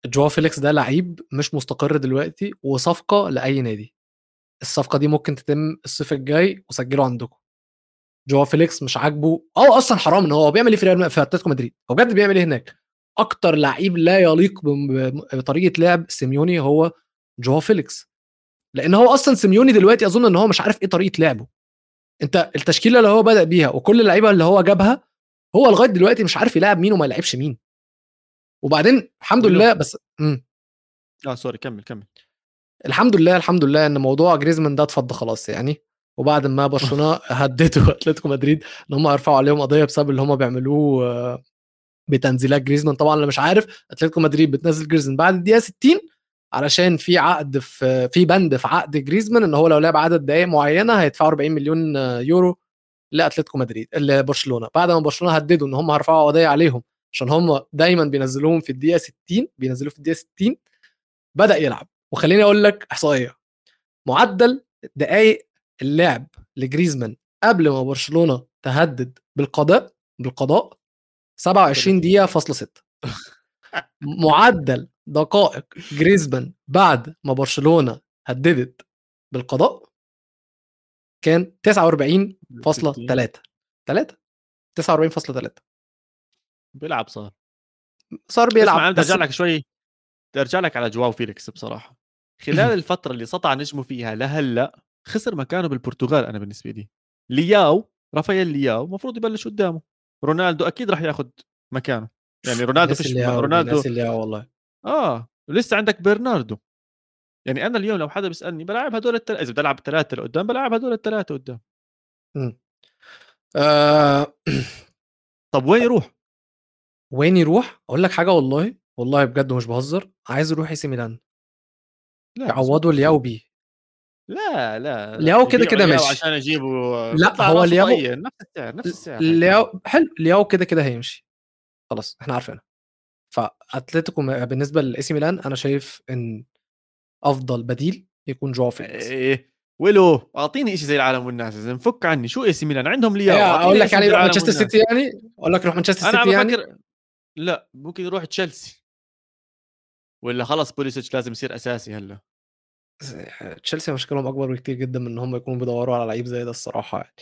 جواو فيليكس ده لعيب مش مستقر دلوقتي وصفقة لأي نادي. الصفقة دي ممكن تتم الصيف الجاي وسجله عندكم. جواو فيليكس مش عاجبه. آه أصلا حرام إن هو بيعمل إيه في ريال في أتلتيكو مدريد؟ هو بجد بيعمل إيه هناك؟ أكتر لعيب لا يليق بطريقة لعب سيميوني هو جواو فيليكس. لأن هو أصلا سيميوني دلوقتي أظن إن هو مش عارف إيه طريقة لعبه. أنت التشكيلة اللي هو بدأ بيها وكل اللعيبة اللي هو جابها هو لغاية دلوقتي مش عارف يلعب مين وما يلعبش مين. وبعدين الحمد لله بس مم. آه sorry كمل كمل. الحمد لله الحمد لله إن موضوع جريزمان ده اتفضى خلاص يعني. وبعد ما برشلونة هددوا أتلتيكو مدريد إن هم هيرفعوا عليهم قضية بسبب اللي هم بيعملوه آه، بتنزيلات جريزمان. طبعا اللي مش عارف أتلتيكو مدريد بتنزل جريزمان بعد الدقيقة 60 علشان في عقد في في بند في عقد جريزمان إن هو لو لعب عدد دقائق معينة هيدفعوا 40 مليون يورو لأتلتيكو مدريد لبرشلونة. بعد ما برشلونة هددوا إن هم هيرفعوا قضية عليهم عشان هم دايما بينزلوهم في الدقيقة 60 بينزلوه في الدقيقة 60 بدأ يلعب. وخليني أقول لك إحصائية. معدل دقائق اللعب لجريزمان قبل ما برشلونة تهدد بالقضاء بالقضاء 27 دقيقة فاصلة 6 معدل دقائق جريزمان بعد ما برشلونة هددت بالقضاء كان 49.3 3 49.3 بيلعب صار. صار بيلعب بس أرجع لك شوي أرجع لك على جواو فيليكس بصراحة. خلال الفترة اللي سطع نجمه فيها لهلأ خسر مكانه بالبرتغال أنا بالنسبة لي. لياو رافائيل لياو المفروض يبلش قدامه. رونالدو أكيد راح ياخذ مكانه. يعني رونالدو فيش رونالدو لياو والله. آه ولسه عندك برناردو. يعني أنا اليوم لو حدا بيسألني بلعب هدول الثلاثه إذا بدي ألعب الثلاثه اللي قدام بلعب هدول الثلاثه قدام. آه طب وين يروح؟ وين يروح؟ أقول لك حاجة والله والله بجد مش بهزر. عايز يروح AC Milan. لا يعوضوا لياو بيه لا لا لا. لياو كده كده لياو ماشي. عشان يجيبوا لا، هو لياو- طاير، نفس السعر نفس السعر لياو حلو لياو كده كده هيمشي. خلاص إحنا عارفينها فأتلتيكو بالنسبة ل AC Milan أنا شايف إن أفضل بديل يكون جواو فيليكس. إيه ولو أعطيني شيء زي العالم والناس إذا نفك عني. شو AC Milan؟ عندهم لياو إيه، أعطيني أقول لك يعني مانشستر. سيتي يعني أقول لك يروح مانشستر أنا سيتي يعني. بفكر لا ممكن يروح تشيلسي. ولا خلص بوليسيتش لازم يصير أساسي هلا. تشيلسي مشكلهم أكبر بكتير جدا من إن هم يكونوا بيدوروا على لعيب زي ده الصراحة يعني.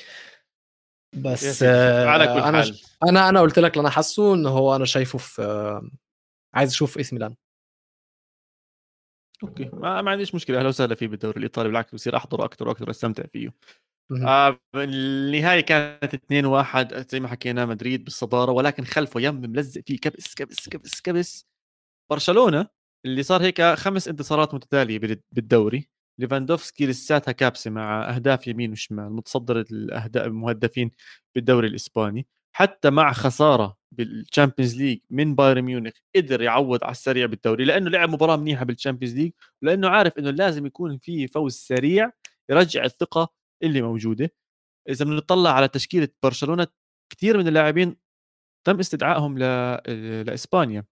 بس آه أنا أنا أنا قلت لك اللي أنا حاسه إن هو أنا شايفه في عايز أشوف AC Milan. okay ما, ما عنديش مشكلة أهلا وسهلا فيه بالدوري الإيطالي بالعكس بصير أحضره أكثر وأكثر وأستمتع فيه. آه النهاية كانت 2 1 زي ما حكينا مدريد بالصدارة ولكن خلفه يم ملزق فيه كبس كبس كبس كبس. برشلونة اللي صار هيك خمس انتصارات متتالية بالدوري. ليفاندوفسكي لساتها كابسة مع أهداف يمين وشمال متصدر الاهداف المهدفين بالدوري الإسباني. حتى مع خسارة بال Champions League من بايرن ميونخ قدر يعوض على السريع بالدوري لأنه لعب مباراة منيحة بال Champions League ولأنه عارف إنه لازم يكون في فوز سريع يرجع الثقة اللي موجودة. إذا بنطلع على تشكيلة برشلونة كثير من اللاعبين تم استدعائهم ل... لإسبانيا.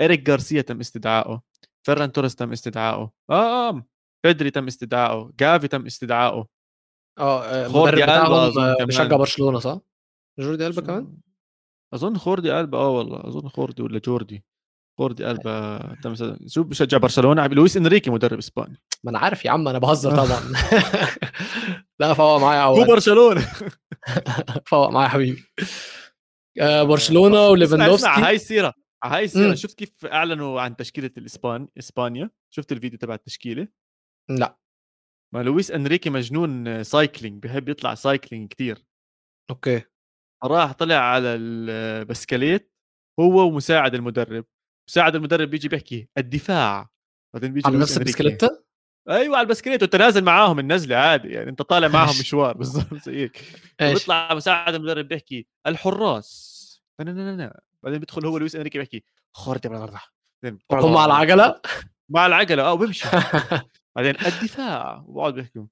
إريك غارسيا تم استدعائه. فيران توريس تم استدعائه آه, آه. بيدري تم استدعائه جافي تم استدعائه آه, آه، خوردي ألبا بشجع برشلونة صح؟ جوردي ألبا كمان؟ أظن خوردي ألبا آه والله. أظن خوردي ولا جوردي. خوردي ألبا تمام شو بشجع برشلونة؟ لويس إنريكي مدرب إسباني. ما أنا عارف يا عم أنا بهزر طبعا. لا فوق معايا هو برشلونة. فوق معايا حبيبي. آه برشلونة وليفاندوفسكي. هاي السيرة. هاي السيره شفت كيف أعلنوا عن تشكيلة الاسبان إسبانيا؟ شفت الفيديو تبع التشكيلة؟ لأ. ما لويس أنريكي مجنون cycling بحب يطلع cycling كتير. okay. راح طلع على البسكليت هو ومساعد المدرب. مساعد المدرب بيجي بيحكي الدفاع بعدين بيجي على نفس البسكليت؟ أيوه على البسكليت وانت نازل معاهم النزلة عادي يعني أنت طالع معاهم مشوار بالضبط زي هيك بيطلع مساعد المدرب بيحكي الحراس. بعدين بيدخل هو لويس إنريكي بيحكي هم مع العجلة؟ مع العجلة آه وبيمشي. بعدين الدفاع وبقعد بيحكوا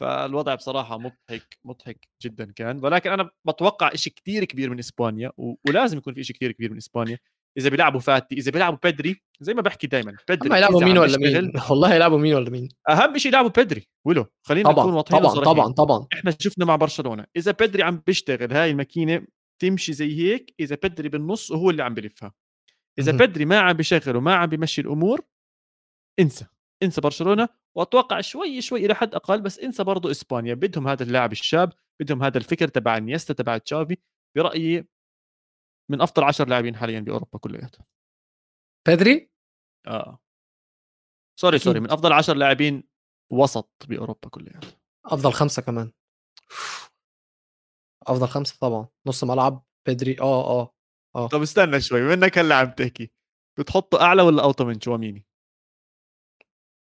فالوضع بصراحة مضحك مضحك جدا كان. ولكن أنا بتوقع شيء كثير كبير من إسبانيا و... ولازم يكون في شيء كثير كبير من إسبانيا. إذا بيلعبوا فاتي إذا بيلعبوا بدري زي ما بحكي دائما بدري يلعبوا مين ولا مين؟ والله يلعبوا مين ولا مين. أهم شيء يلعبوا بدري ولو. خلينا طبعا نكون واضحين طبعا وصرحين. طبعا طبعا. إحنا شفنا مع برشلونة إذا بدري عم بيشتغل هاي الماكينة تمشي زي هيك إذا بدري بالنص وهو اللي عم بلفها. إذا بدري ما عم بيشغل وما عم بيمشي الأمور انسى انسى برشلونة وأتوقع شوي شوي إلى حد أقل بس انسى برضه إسبانيا. بدهم هذا اللاعب الشاب بدهم هذا الفكر تبع إنييستا تبع تشافي برأيي من أفضل 10 لاعبين حاليا بأوروبا كلياتها بيدري آه. sorry sorry من أفضل 10 لاعبين وسط بأوروبا كلياتها أفضل خمسة كمان. أفضل خمسة طبعا نص ملعب بيدري آه آه آه طب استنى شوي منك هلا عم تحكي بتحطه أعلى ولا أوطى من تشواميني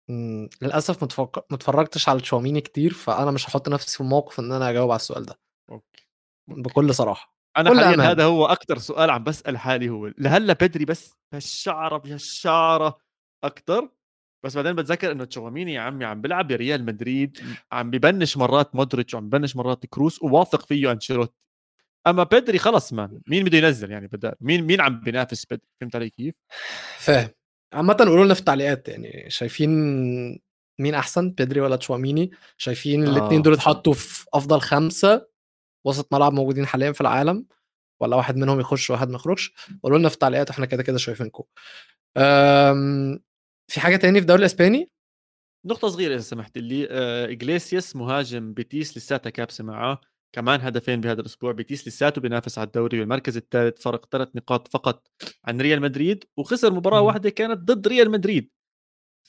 إمم، للأسف ما اتفرّجتش على تشاوميني كتير، فأنا مش هحُط نفسي في الموقف إن أنا أجاوب على السؤال ده. okay. بكل صراحة. أنا حاليًا هذا هو أكتر سؤال عم باسأل حالي هو لهلّا بدري بس هالشعرة بهالشعرة أكتر، بس بعدين بتذكّر إنه تشواميني يا عمي عم بيلعب بريال مدريد، عم ببنّش مرات مودريتش وعم ببنّش مرات كروس وواثق فيه أنشيلوتي. أمّا بدري خلص مان مين بده ينزّل يعني بدال مين مين عم بينافس بدري، فهمت علي كيف؟ فاهم. عامة قولوا لنا في التعليقات يعني شايفين مين أحسن بيدري ولا تشواميني شايفين آه. الاثنين دول اتحطوا في أفضل خمسة وسط ملعب موجودين حاليا في العالم ولا واحد منهم يخش وواحد ما يخرجش قولوا لنا في التعليقات إحنا كده كده شايفينكم آمم، في حاجة تاني في الدوري الإسباني؟ نقطة صغيرة إذا سمحت لي آه إجليسياس مهاجم بيتيس لساتها كابسة معاه كمان هدفين بهذا الأسبوع بيتيس لساته بينافس على الدوري بالمركز الثالث فرق ثلاث نقاط فقط عن ريال مدريد وخسر مباراة واحدة كانت ضد ريال مدريد.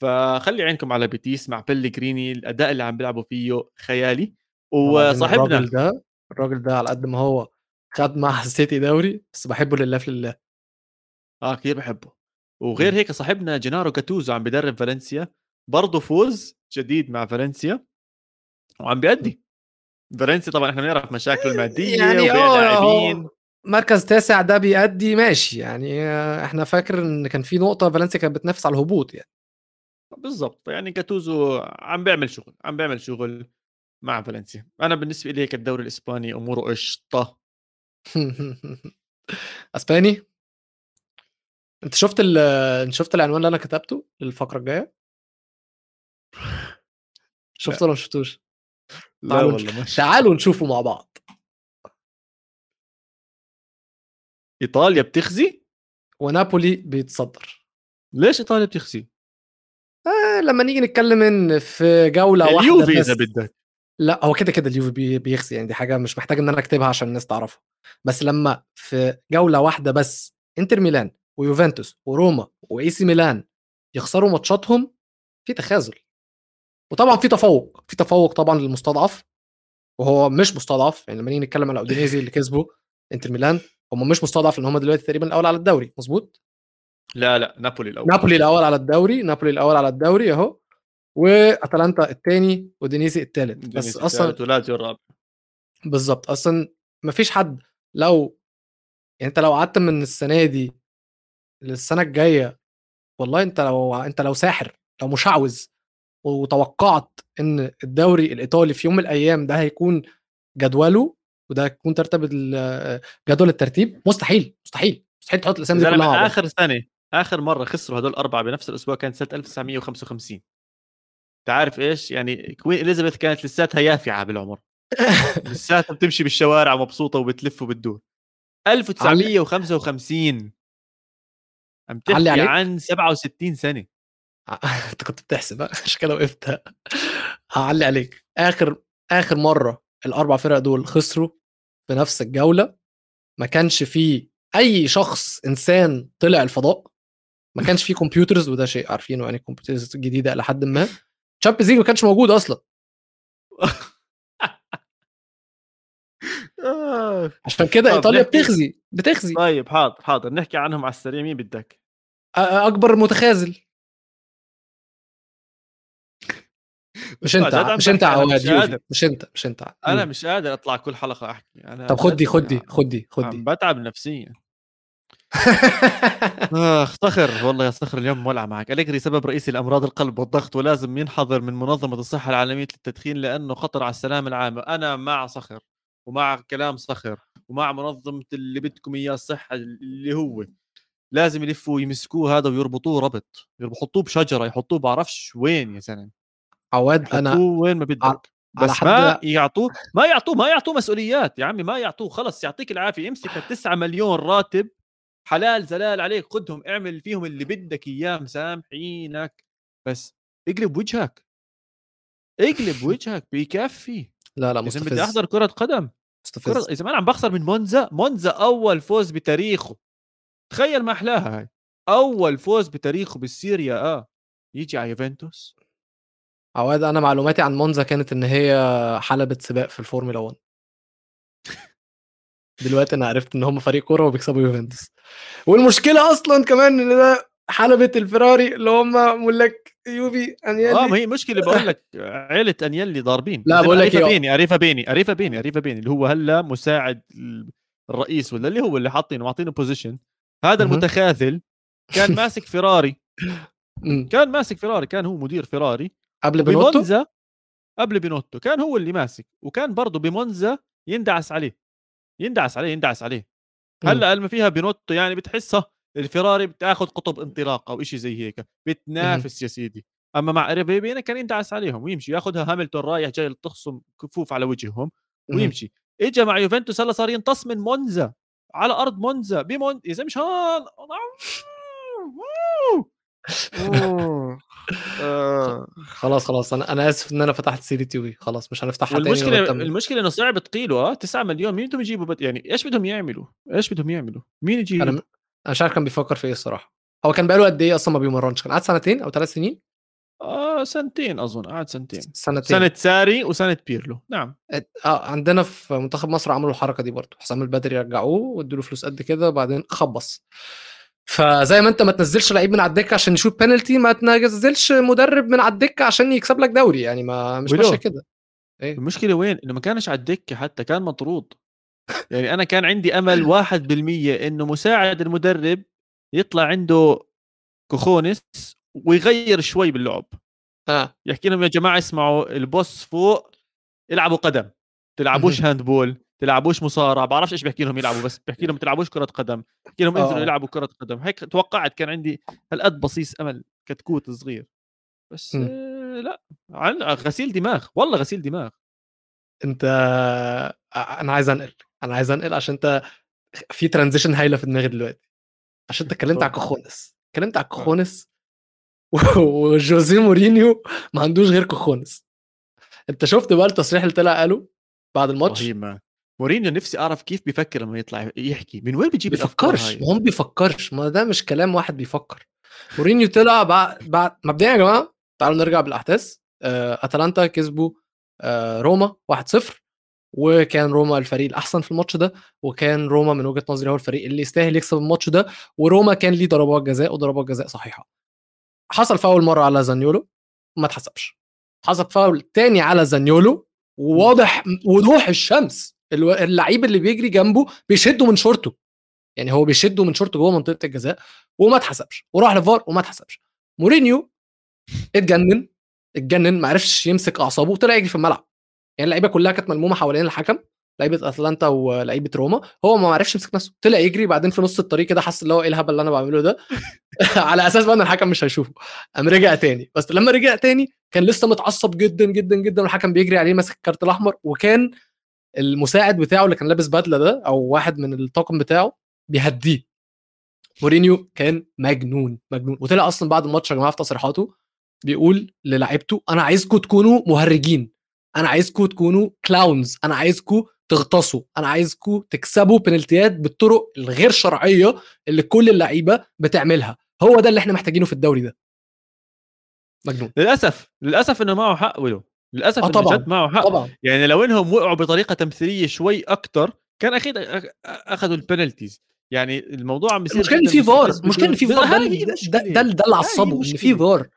فخلي عينكم على بيتيس مع بيليغريني الأداء اللي عم بيلعبوا فيه خيالي. وصاحبنا الراجل ده الراجل ده على قد ما هو خد مع السيتي دوري بس بحبه لله في لله. آه كثير بحبه. وغير هيك صاحبنا جينارو جاتوزو عم بدرب فالنسيا برضه فوز جديد مع فالنسيا وعم بيأدي. فالنسي طبعا إحنا بنعرف مشاكله المادية يعني لاعبين. مركز تاسع ده بيأدي ماشي. يعني إحنا فاكر إن كان في نقطة فالنسيا كانت بتنافس على الهبوط يعني. بالضبط. يعني جاتوزو عم بيعمل شغل عم بيعمل شغل مع فالنسيا. أنا بالنسبة لي هيك الدوري الإسباني أموره قشطة. أسباني؟ أنت شفت ال شفت العنوان اللي أنا كتبته للفقرة الجاية؟ شفته ولا ما شفتوش؟ تعالوا ماشي. تعالوا نشوفه مع بعض. إيطاليا بتخزي؟ ونابولي بيتصدر. ليش إيطاليا بتخزي؟ آه لما نيجي نتكلم إن في جولة واحدة اليوفي إذا بدك. لا هو كده كده اليوفي بي- بيخزي يعني دي حاجة مش محتاج إن أنا أكتبها عشان الناس تعرفها. بس لما في جولة واحدة بس إنتر ميلان. ويوفنتوس وروما وإي سي ميلان يخسروا ماتشاتهم في تخاذل. وطبعا في تفوق في تفوق طبعا للمستضعف وهو مش مستضعف يعني لما نيجي نتكلم على أودينيزي اللي كسبوا إنتر ميلان هم مش مستضعف لأن هم دلوقتي تقريبا الأول على الدوري مظبوط؟ لا لا نابولي الأول. نابولي الأول على الدوري نابولي الأول على الدوري أهو وأتلانتا الثاني ودينيزي الثالث بس أصلا ولازيو الرابع بالظبط أصلا ما فيش حد لو يعني أنت لو قعدت من السنة دي للسنة الجاية والله أنت لو أنت لو ساحر لو مشعوذ وتوقعت إن الدوري الإيطالي في يوم من الأيام ده هيكون جدوله وده هيكون ترتب جدول الترتيب مستحيل مستحيل مستحيل تحط الأسامي دي كلها. آخر سنه آخر مرة خسروا هدول الأربعة بنفس الأسبوع كانت سنة 1955 أنت عارف إيش؟ يعني كوين إليزابيث كانت لساتها يافعة بالعمر. لساتها بتمشي بالشوارع مبسوطة وبتلف وبتدور. 1955 عم تحكي. عن 67 سنة. أنت كنت بتحسب؟ عشان كده وقفت. هعلي عليك. آخر آخر مرة الأربع فرق دول خسروا في نفس الجولة ما كانش فيه أي شخص إنسان طلع الفضاء ما كانش فيه كمبيوترز وده شيء عارفينه يعني كمبيوترز جديدة إلى حد ما. Champions League ما كانش موجود أصلا. عشان كده إيطاليا بتخزي بتخزي طيب حاضر حاضر. نحكي عنهم على السريع مين بدك؟ أكبر متخاذل. مش أنت مش أنت عواد مش أنت مش أنت. أنا. مش قادر أطلع كل حلقة أحكي أنا طب خد دي جد خد دي عم- خد دي خد عم دي بتعب نفسيا. اخ صخر والله يا صخر اليوم مولع معك. أليجري سبب رئيسي لأمراض القلب والضغط ولازم ينحظر من منظمة الصحة العالمية للتدخين لأنه خطر على السلامه العامه أنا مع صخر ومع كلام صخر ومع منظمة اللي بدكم إياه الصحة اللي هو لازم يلفوا يمسكوه هذا ويربطوه ربط يحطوه بشجرة يحطوه بعرفش وين يا زلمة. عواد أنا وين ما بدك بس ما يعطوه ما يعطوه ما يعطوه مسؤوليات يا عمي ما يعطوه خلص يعطيك العافية امسك ال 9 مليون راتب حلال زلال عليك خدهم اعمل فيهم اللي بدك إياه مسامحينك. بس اقلب وجهك. اقلب وجهك بيكفي. لا لا اذا مستفز بدي أحضر كرة قدم. كرة مستفز اذا ما أنا عم بخسر من مونزا. مونزا أول فوز بتاريخه. تخيل ما أحلاها. هاي. أول فوز بتاريخه بالسيريا آه. يجي على يوفنتوس. عواد أنا معلوماتي عن مونزا كانت إن هي حلبة سباق في الفورمولا 1 دلوقتي أنا عرفت إن هم فريق كورة وبيكسبوا يوفنتوس. والمشكلة أصلا كمان إن ده حلبة الفراري اللي هم ملاك يوفي أنيلي. آه ما هي مشكلة بقول لك عيلة أنيلي ضاربين. لا، بقول لك إيه، بيني اريفا بيني اريفا بيني اريفا بيني اللي هو هلا مساعد الرئيس ولا اللي هو اللي حاطينه معطينه position هذا. المتخاذل كان ماسك فيراري. كان ماسك فيراري كان هو مدير فيراري قبل بينوتو بمونزا قبل بينوتو كان هو اللي ماسك. وكان برضه بمونزا يندعس عليه. يندعس عليه يندعس عليه. هلأ لما فيها بينوتو يعني بتحسها الفيراري بتاخذ قطب انطلاق أو شيء زي هيك. بتنافس يا سيدي. أما مع ريبينا كان يندعس عليهم ويمشي ياخذها هاملتون رايح جاي تخصم كفوف على وجههم. ويمشي. اجى مع يوفنتوس هلأ صار ينتص من مونزا. على أرض مونزا بمون اذا مش هون آه. خلاص خلاص أنا أنا آسف إن أنا فتحت سيره يوفي خلاص مش هنفتحها تاني لما- المشكلة إنه صعب تقيله آه 9 مليون. مين بدهم يجيبوا بد... يعني إيش بدهم يعملوا؟ إيش بدهم يعملوا؟ مين يجي أنا أنا مش عارف كان بيفكر في إيه الصراحة. هو كان بقاله قد إيه أصلا ما بيمرنش؟ كان قعد سنتين أو ثلاث سنين؟ سنتين أظن قعد سنتين. سنتين. سنة ساري وسنة بيرلو. نعم. آه عندنا في منتخب مصر عملوا الحركة دي برضه. حسام البدري رجعوه وادوا له فلوس قد كده وبعدين خبص. فزي ما انت ما تنزلش لعيب من على الدكة عشان يشوط بينالتي ما تنزلش مدرب من على الدكة عشان يكسب لك دوري. يعني ما مش ولو؟ ماشية كده. المشكلة وين؟ إنه ما كانش على الدكة حتى كان مطرود. يعني أنا كان عندي أمل 1% إنه مساعد المدرب يطلع عنده cojones ويغير شوي باللعب. آه. يحكي لهم يا جماعة اسمعوا ال boss فوق العبوا قدم. تلعبوش handball تلعبوش مصارعة بعرفش إيش بحكي لهم يلعبوا بس بحكي لهم تلعبوش كرة قدم. بحكي لهم انزلوا آه. يلعبوا كرة قدم. هيك توقعت كان عندي هالقد بصيص أمل كتكوت صغير. بس. آه لا عن- غسيل دماغ والله غسيل دماغ. انت آه، أنا عايز أنقل أنا عايز أنقل عشان انت في transition هايلة في دماغي دلوقتي. عشان انت اتكلمت على. cojones اتكلمت على cojones وجوزيه مورينيو ما عندوش غير cojones. انت شفت بقى التصريح اللي طلع قاله بعد الماتش؟ رهيب مورينيو نفسي أعرف كيف بيفكر لما يطلع يحكي. من وين بيجيب بيفكرش ما هو بيفكرش ما ده مش كلام واحد بيفكر. مورينيو طلع بعد بعد مبدئيا يا جماعة تعالوا نرجع بالأحداث. آه، أتلانتا كسبوا آه، روما 1-0 وكان روما الفريق الأحسن في الماتش ده وكان روما من وجهة نظري هو الفريق اللي يستاهل يكسب الماتش ده وروما كان ليه ضربات جزاء وضربات جزاء صحيحة. حصل فاول مرة على زانيولو ما اتحسبش. حصل فاول تاني على زانيولو وواضح وضوح الشمس. اللعيب اللي بيجري جنبه بيشده من شورته. يعني هو بيشده من شورته جوه منطقة الجزاء وما اتحسبش. وراح لفار وما اتحسبش. مورينيو اتجنن اتجنن ما عرفش يمسك أعصابه وطلع يجري في الملعب. يعني اللعيبة كلها كانت ملمومة حوالين الحكم. لعيبة أتلانتا ولعيبة روما هو ما عرفش يمسك نفسه طلع يجري بعدين في نص الطريق كده حس اللي هو إيه الهبل اللي أنا بعمله ده؟ على أساس بقى إن الحكم مش هيشوفه قام رجع تاني. بس لما رجع تاني كان لسه متعصب جدا جدا جدا والحكم بيجري عليه ماسك الكارت الأحمر وكان المساعد بتاعه اللي كان لابس بدلة ده أو واحد من الطاقم بتاعه بيهديه. مورينيو كان مجنون مجنون. وطلع أصلا بعد الماتش يا جماعة في تصريحاته بيقول للاعيبته أنا عايزكم تكونوا مهرجين أنا عايزكم تكونوا كلاونز أنا عايزكم تغطسوا. أنا عايزكم تكسبوا بنالتيات بالطرق الغير شرعية اللي كل اللعيبة بتعملها. هو ده اللي إحنا محتاجينه في الدوري ده. مجنون. للأسف للأسف إنه معه حق ولو للأسف إنه طبعا معه حق. طبعا. يعني لو إنهم وقعوا بطريقة تمثيلية شوي أكثر كان أكيد أخذوا البنالتيز يعني الموضوع عم بيصير المشكلة إن في فار المشكلة إن في فار ده ده مشكلة. ده, ده اللي عصبه إن في مشكلة. فار.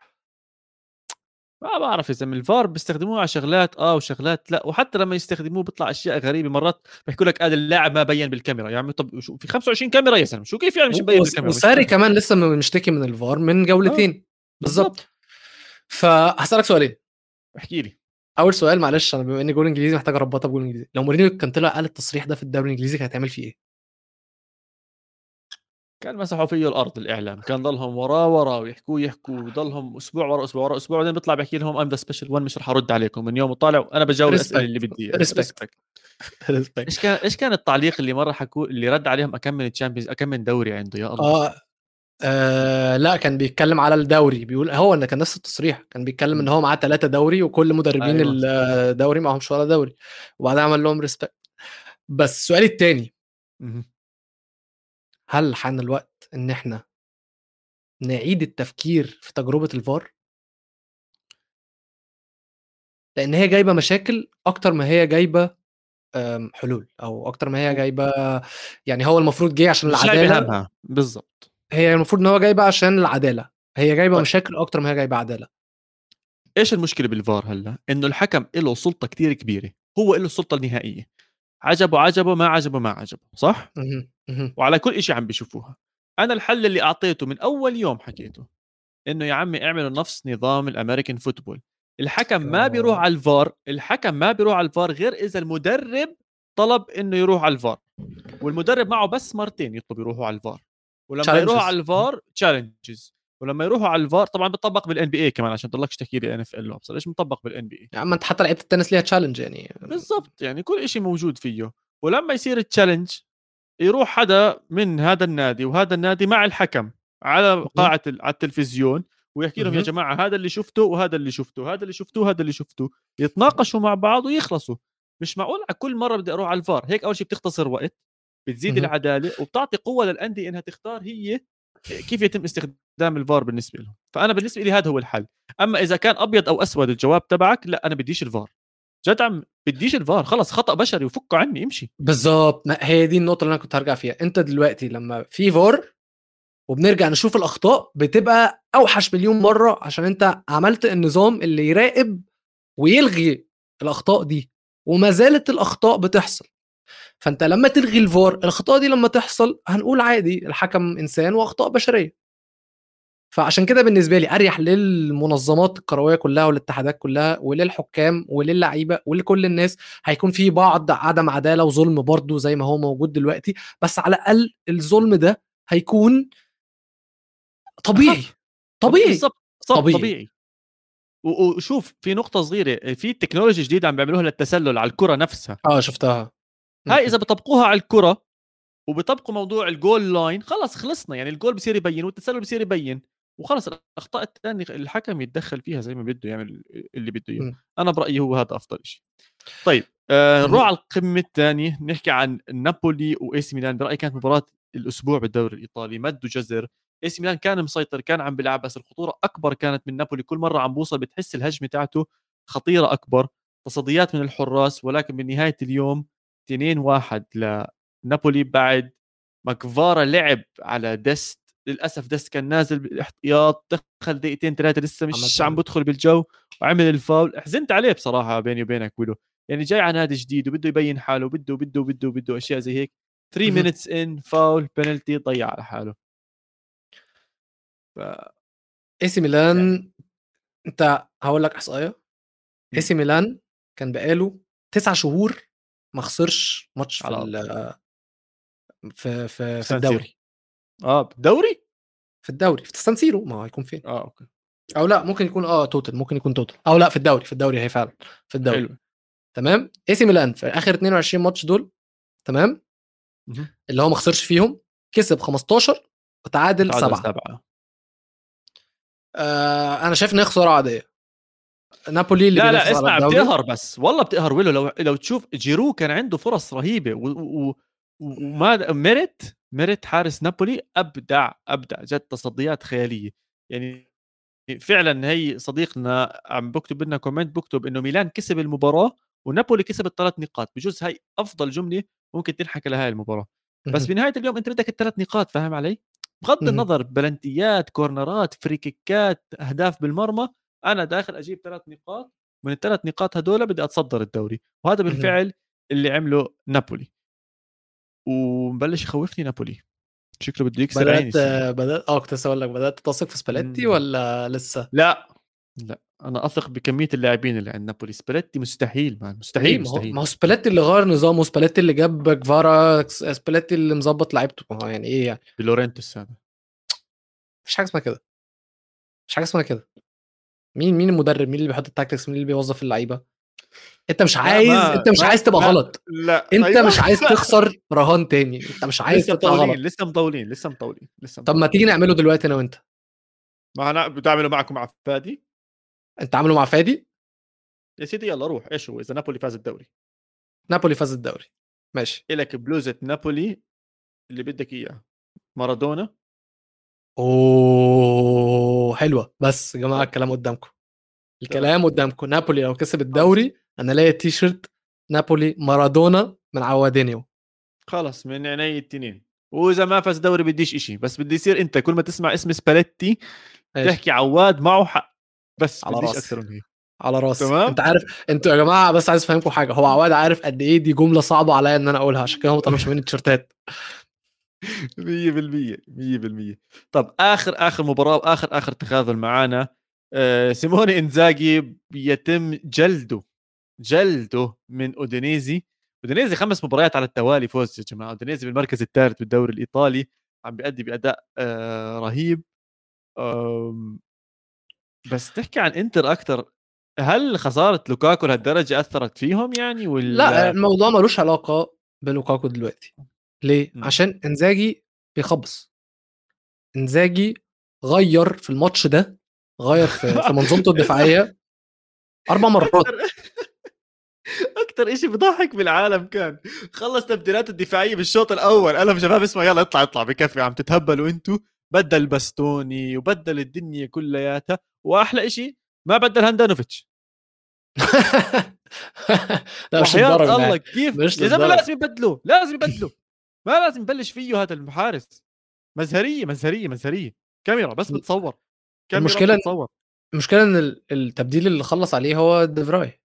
ما بعرف إذا من الفار بيستخدموه على شغلات آه وشغلات لا. وحتى لما يستخدموه بيطلع أشياء غريبة مرات بيحكوا لك هذا اللاعب ما بين بالكاميرا. يا عمي طب شو في 25 كاميرا يا زلمه شو كيف يعني مش مبين بالكاميرا؟ وساري. كمان لسه مشتكي من الفار من جولتين. بالظبط فهسألك سؤالين. احكي لي. أول سؤال معلش أنا بما إني جول إنجليزي محتاج أربطها بجول إنجليزي. لو مورينيو كان طلع قال التصريح ده في الدوري الإنجليزي كان هتعمل فيه إيه؟ كان مسحوا فيه الأرض الإعلام. كان ضلهم وراه وراه ويحكوا يحكوا وضلهم أسبوع ورا أسبوع ورا أسبوع. بعدين بيطلع بيحكي لهم I'm the special one مش رح أرد عليكم. من يوم طالع وأنا بجاوب. الأسئلة اللي بدي. Respect. إيش كان إيش كان التعليق اللي مرة حكوا اللي رد عليهم أكم من Champions أكم من دوري عنده؟ يا الله. آه آه لا كان بيتكلم على الدوري. بيقول هو إن كان نفس التصريح. كان بيتكلم إن هو معاه ثلاثة دوري وكل مدربين أيوة. الدوري معهمش ولا دوري. وبعدها عمل لهم ريسبكت بس السؤال الثاني. هل حان الوقت إن إحنا نعيد التفكير في تجربة الفار؟ لأن هي جايبة مشاكل أكتر ما هي جايبة آم، حلول أو أكتر ما هي جايبة يعني هو المفروض جه عشان العدالة همها بالضبط. هي المفروض إن هو جايبة عشان العدالة. هي جايبة طيب. مشاكل أكتر ما هي جايبة عدالة. إيش المشكلة بالفار هلأ؟ إنه الحكم له سلطة كتير كبيرة. هو له السلطه النهائيه عجبه عجبه ما عجبه ما عجبه صح. وعلى كل شيء عم بيشوفوها أنا الحل اللي أعطيته من أول يوم حكيته إنه يا عمي اعملوا نفس نظام الأمريكان فوتبول الحكم ما بيروح آه. على الفار الحكم ما بيروح على الفار غير إذا المدرب طلب إنه يروح على الفار والمدرب معه بس مرتين يطلب يروحوا على الفار ولما يروحوا. على الفار challenges ولما يروحوا على الفار طبعا بيطبق بال NBA كمان عشان تضلكش تحكي لي NFL بس ليش مطبق بال NBA يا عم أنت حتى لعيبة التنس ليها challenge يعني. بالضبط يعني كل شيء موجود فيه. ولما يصير ال challenge يروح حدا من هذا النادي وهذا النادي مع الحكم على قاعة على التلفزيون ويحكي لهم يا. جماعة هذا اللي شفته وهذا اللي شفته هذا اللي شفته هذا اللي شفته. يتناقشوا مع بعض ويخلصوا. مش معقول على كل مرة بدي أروح على الفار. هيك أول شيء بتختصر وقت بتزيد. العدالة وبتعطي قوة للأندية إنها تختار هي كيف يتم استخدام الفار بالنسبة لهم. فأنا بالنسبة لي هذا هو الحل. أما إذا كان أبيض أو أسود الجواب تبعك لا أنا بديش الفار. جد عم بديش الفار خلص خطأ بشري وفكوا عني امشي. بالظبط هي دي النقطة اللي أنا كنت هرجع فيها. أنت دلوقتي لما في فار وبنرجع نشوف الأخطاء بتبقى أوحش مليون مرة عشان أنت عملت النظام اللي يراقب ويلغي الأخطاء دي. وما زالت الأخطاء بتحصل. فأنت لما تلغي الفار الأخطاء دي لما تحصل هنقول عادي الحكم إنسان وأخطاء بشرية. فعشان كده بالنسبة لي أريح للمنظمات الكروية كلها والاتحادات كلها وللحكام وللعيبة ولكل الناس. هيكون في بعض عدم عدالة وظلم برضه زي ما هو موجود دلوقتي بس على الأقل الظلم ده هيكون طبيعي. طبيعي. بالضبط. صح طبيعي. طبيعي, وشوف في نقطة صغيرة في تكنولوجيا جديدة عم بيعملوها للتسلل على الكرة نفسها. آه شفتها. هاي إذا بطبقوها على الكرة وبطبقوا موضوع ال goal line خلص خلصنا. يعني الجول بصير يبين والتسلل بصير يبين. وخلص الأخطاء الثانية الحكم يتدخل فيها زي ما بده يعمل اللي بده إياه. إمم. أنا برأيي هو هذا أفضل شيء طيب آه. نروح على القمة الثانية نحكي عن نابولي و AC ميلان. برأيي كانت مباراة الأسبوع بالدوري الإيطالي مد وجزر. AC ميلان كان مسيطر كان عم بيلعب بس الخطورة أكبر كانت من نابولي. كل مرة عم بوصل بتحس الهجمة تاعته خطيرة أكبر. تصديات من الحراس ولكن بنهايه اليوم 2 1 لنابولي بعد ما كفارا لعب على دست للأسف دست كان نازل بالاحتياط دخل دقيقتين ثلاثة لسه مش عم. بدخل بالجو وعمل الفاول. حزنت عليه بصراحة بيني وبينك ويلو. يعني جاي على نادي جديد وبده يبين حاله وبده بده بده بده أشياء زي هيك. 3 اهم. minutes in foul penalty ضيع على حاله. ف AC ميلان انت هقول لك أحصائية. AC ميلان كان بقاله تسع شهور ما خسرش ماتش في في في, في الدوري. آه بالدوري في الدوري في سان سيرو ما هيكون فين؟ آه okay. أو لأ ممكن يكون آه total ممكن يكون total أو لأ في الدوري في الدوري هي فعلا في الدوري. حلو. تمام؟ AC ميلان في آخر 22 ماتش دول تمام؟ مهم. اللي هو ما خسرش فيهم كسب 15 وتعادل تعادل 7 سبعة. آه أنا شايف إن هي خسارة عادية. نابولي اللي لا لا اسمع بتقهر بس. والله بتقهر ويلو لو لو تشوف جيرو كان عنده فرص رهيبة و... و... و- وماميريت حارس نابولي أبدع أبدع جد تصديات خيالية. يعني فعلا هي صديقنا عم بكتب لنا comment بكتب إنه ميلان كسب المباراة ونابولي كسب الثلاث نقاط. بجوز هاي أفضل جملة ممكن تنحكى لهاي المباراة. بس. بنهاية اليوم أنت بدك الثلاث نقاط فاهم علي؟ بغض. النظر بلنتيات كورنرات فري كيكات أهداف بالمرمى أنا داخل أجيب ثلاث نقاط. من الثلاث نقاط هدول بدي أتصدر الدوري. وهذا. بالفعل اللي عمله نابولي. ومبلش يخوفني نابولي. شكله بده يكسر عيني بدات السنة. بدأت آه كنت أقول لك بدأت تثق في سباليتي. ولا لسه؟ لا لا أنا أثق بكمية اللاعبين اللي عند نابولي. سباليتي مستحيل man؟ مستحيل مستحيل. ما هو سباليتي اللي غير نظامه سباليتي اللي جاب جفارا سباليتي اللي مظبط لعيبته. ما هو يعني إيه يعني؟ بلورنتوس هذا مفيش حاجة اسمها كده. مفيش حاجة اسمها كده. مين مين المدرب؟ مين اللي بيحط ال tactics؟ مين اللي بيوظف اللعيبة؟ انت مش لا، عايز ما- انت مش عايز تبقى ما- غلط. لا انت أيوة. مش عايز تخسر رهان تاني. انت مش عايز لسه غلط مطولين لسه مطولين لسه مطولين لسه طب ما مطولين. تيجي نعمله دلوقتي أنا وانت. ما أنا بتعملوا معكم مع فادي؟ انت عامله مع فادي؟ يا سيدي يلا روح إيش هو إذا نابولي فاز الدوري؟ نابولي فاز الدوري. ماشي. إلك بلوزة نابولي اللي بدك اياه مارادونا؟ أوه حلوة. بس يا جماعة الكلام قدامكم. الكلام قدامكم نابولي لو كسب الدوري أنا لاقي تي شيرت نابولي مارادونا من عوادينيو. خلص من عيني التنين. وإذا ما فاز دوري بديش إشي بس بدي يصير أنت كل ما تسمع اسم سباليتي. تحكي عواد معه حق. بس على بديش راسي. أكثر من هيك. على راسي. تمام. أنت عارف أنتوا يا جماعة بس عايز أفهمكم حاجة. هو عواد عارف قد إيه دي جملة صعبة عليا إن أنا أقولها عشان كده ما طلبش مني التيشيرتات. 100% 100% طب آخر آخر مباراة واخر آخر تخاذل معانا. آه سيموني إنزاجي بيتم جلده جلده من أودينيزي. أودينيزي خمس مباريات على التوالي فوز يا جماعة. أودينيزي بالمركز الثالث بالدوري الإيطالي عم بيأدي بأداء آه رهيب. بس تحكي عن إنتر أكثر هل خسارة لوكاكو لهالدرجة أثرت فيهم يعني ولا؟ لا الموضوع ملوش علاقة بلوكاكو دلوقتي. ليه؟ م. عشان إنزاجي بيخبص. إنزاجي غير في الماتش ده غير في, في منظومته الدفاعية أربع مرات. أكثر شيء بضحك بالعالم كان. خلص تبديلاته الدفاعية بالشوط الأول. قال لهم شباب اسمعوا يلا اطلع اطلع بكفي عم تتهبلوا أنتوا. بدل باستوني وبدل الدنيا كلياتها. وأحلى شيء ما بدل هاندانوفيتش. لا مش للدرجة الله. كيف؟ يا زلمة. لازم يبدلوا لازم يبدلوا. ما لازم يبلش فيه هذا المحارس مزهرية مزهرية مزهرية. كاميرا بس بتصور. إن- بتصور المشكلة إن ال- التبديل اللي خلص عليه هو ديفراي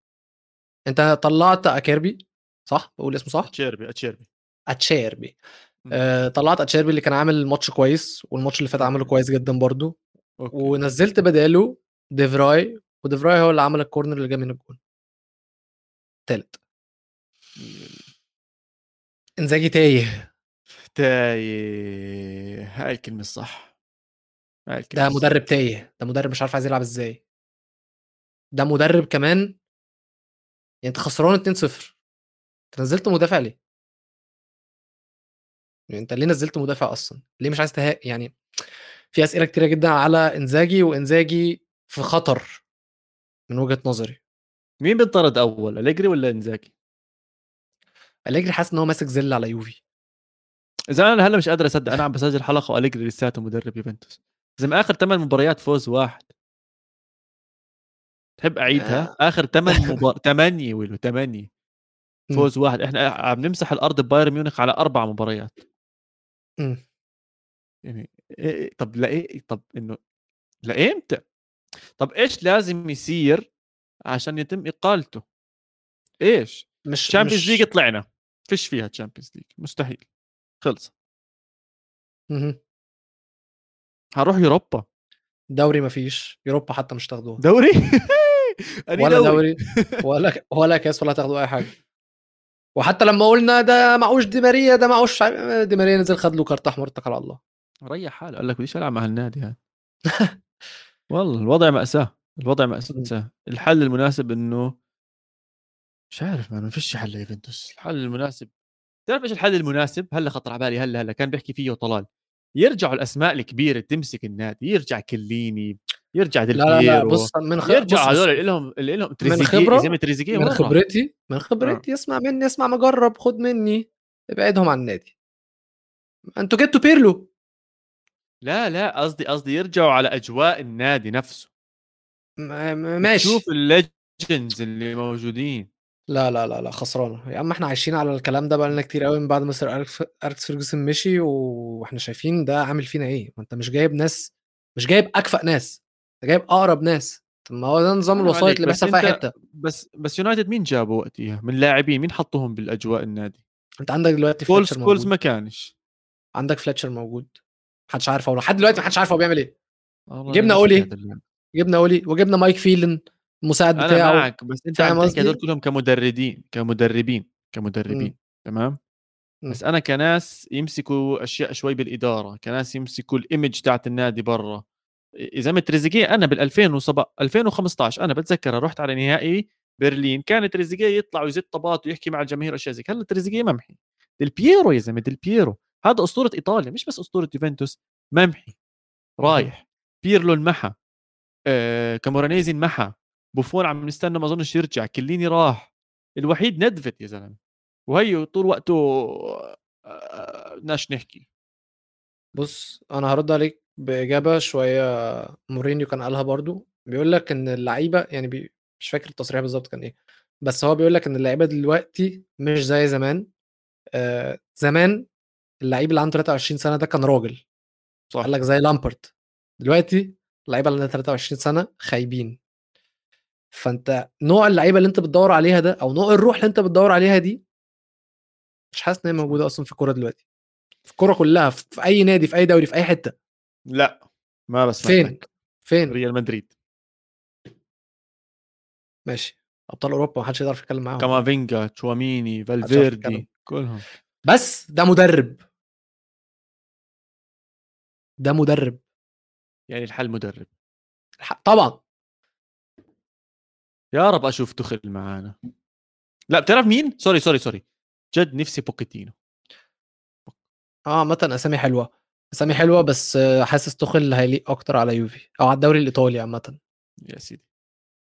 أنت طلعت أكيربي صح؟ بقول اسمه صح؟ أتشيربي أتشيربي. أتشيربي. آه طلعت أتشيربي اللي كان عامل ماتش كويس والماتش اللي فات عمله كويس جدا برضو okay. ونزلت بداله ديفراي وديفراي هو اللي عمل الكورنر اللي جاب من الجون. تالت. إنزاجي تايه. تايه. هاي الكلمة الصح ده. مدرب تايه ده مدرب مش عارف عايز يلعب إزاي ده مدرب كمان يعني أنت خسران 2-0 أنت نزلت مدافع ليه؟ يعني أنت ليه نزلت مدافع أصلا؟ ليه مش عايز تها يعني في أسئلة كتيرة جدا على إنزاجي وإنزاجي في خطر من وجهة نظري مين بينطرد أول أليجري ولا انزاكي أليجري حاسس إن هو ماسك زل على يوفي إذا أنا هلا مش قادر أصدق أنا عم بسجل حلقة وأليجري لساته مدرب يوفنتوس زي ما آخر ثمان مباريات فوز واحد. تحب أعيدها؟ آخر ثمان مبار... ثمانيه ويلو ثمانيه مم. فوز واحد. إحنا عم نمسح الأرض ببايرن ميونخ على أربع مباريات. مم. يعني إيه إيه طب لايه طب إنه لايمتى طب إيش لازم يصير عشان يتم إقالته؟ إيش؟ مش Champions League طلعنا. فيش فيها Champions League مستحيل. خلص مهم. هنروح Europa. دوري مفيش Europa حتى مش تاخدوها دوري؟ ولا دوري؟ ولا ولا كاس ولا تاخدوا أي حاجة. وحتى لما قلنا ده معوش دي ماريا ده معوش دي ماريا نزل خد له كارت أحمر اتكل على الله. ريح حاله قال لك بديش العب مع النادي هذا والله الوضع مأساة الوضع مأساة. الحل المناسب إنه مش عارف ما فيش حل ليوفنتوس الحل المناسب تعرف إيش الحل المناسب؟ هلا خطر على بالي هلا هلا كان بيحكي فيه طلال. يرجعوا الأسماء الكبيرة تمسك النادي يرجع كليني يرجع ديل لا لا لا بص من خ... يرجع هذول اللي لهم اللي لهم تريزيجيه خبرة- زي ما من. خبرتي من خبرتي اسمع مني اسمع مجرب خد مني ابعدهم عن النادي. أنتوا جبتوا بيرلو. لا لا قصدي قصدي يرجعوا على أجواء النادي نفسه. ماشي. شوف ال legends اللي موجودين. لا لا لا لا خسرانة. يا عم إحنا عايشين على الكلام ده بقالنا كتير قوي من بعد ما سير أليكس- فيرجسون مشي وإحنا شايفين ده عامل فينا إيه؟ ما أنت مش جايب ناس مش جايب أكفأ ناس أنت جايب أقرب ناس. طب ما هو ده نظام حرام الوسائط عليك، اللي بس بيحصل في أي أنت- حتة. بس بس يونايتد مين جابوا وقتها من لاعبين مين حطهم بالأجواء النادي؟ أنت عندك دلوقتي كولز فليتشر كولز موجود. ما كانش. عندك فليتشر موجود. محدش عارف هو لحد دلوقتي محدش عارف هو بيعمل إيه. والله جبنا أولي. هذا اللي- جبنا أولي وجبنا مايك فيلن. المساعد أنا بتاعه معك بس أنت عم تحكي هدول؟ كلهم كمدربين كمدربين كمدربين تمام؟ مم. بس أنا كناس يمسكوا أشياء شوي بالإدارة كناس يمسكوا ال image تاعت النادي برا. إذا ما تريزيجيه أنا بال 2007 2015 أنا بتذكر رحت على نهائي برلين كان تريزيجيه يطلع ويزت طبات ويحكي مع الجماهير اشياء زي. هلا تريزيجيه ممحي ديل بييرو يا زلمة ديل بييرو. هذا أسطورة إيطاليا مش بس أسطورة يوفنتوس ممحي رايح. بيرلو انمحى آه كامورانيزي انمحى بوفون عم نستنى ما أظنش يرجع كيليني راح. الوحيد نيدفيد يا زلمة. وهي طول وقته بدناش نحكي. بص أنا هرد عليك بإجابة شوية مورينيو كان قالها برضو. بيقول لك إن اللعيبة يعني بي... مش فاكر التصريح بالظبط كان إيه بس هو بيقول لك إن اللعيبة دلوقتي مش زي زمان. آه زمان اللعيب اللي عنده 23 سنة ده كان راجل. صح. قال لك زي لامبرت. دلوقتي اللعيبة اللي عندها 23 سنة خايبين. فأنت نوع اللعيبة اللي أنت بتدور عليها ده أو نوع الروح اللي أنت بتدور عليها دي مش حاسس إن هي موجودة أصلا في الكورة دلوقتي. في الكورة كلها في أي نادي في أي دوري في أي حتة. لأ ما بس فين؟ فين؟ ريال مدريد. ماشي. أبطال أوروبا ما حدش يقدر يتكلم معاهم. كامافينجا تشواميني يعرف. فالفيردي كلهم. بس ده مدرب. ده مدرب. يعني الحل مدرب. طبعا. يا رب أشوف توخيل معانا. لا بتعرف مين؟ sorry sorry sorry. جد نفسي بوكيتينو. آه عامة أسامي حلوة. أسامي حلوة بس حاسس توخيل هيليق أكتر على يوفي أو على الدوري الإيطالي عامة. يا سيدي.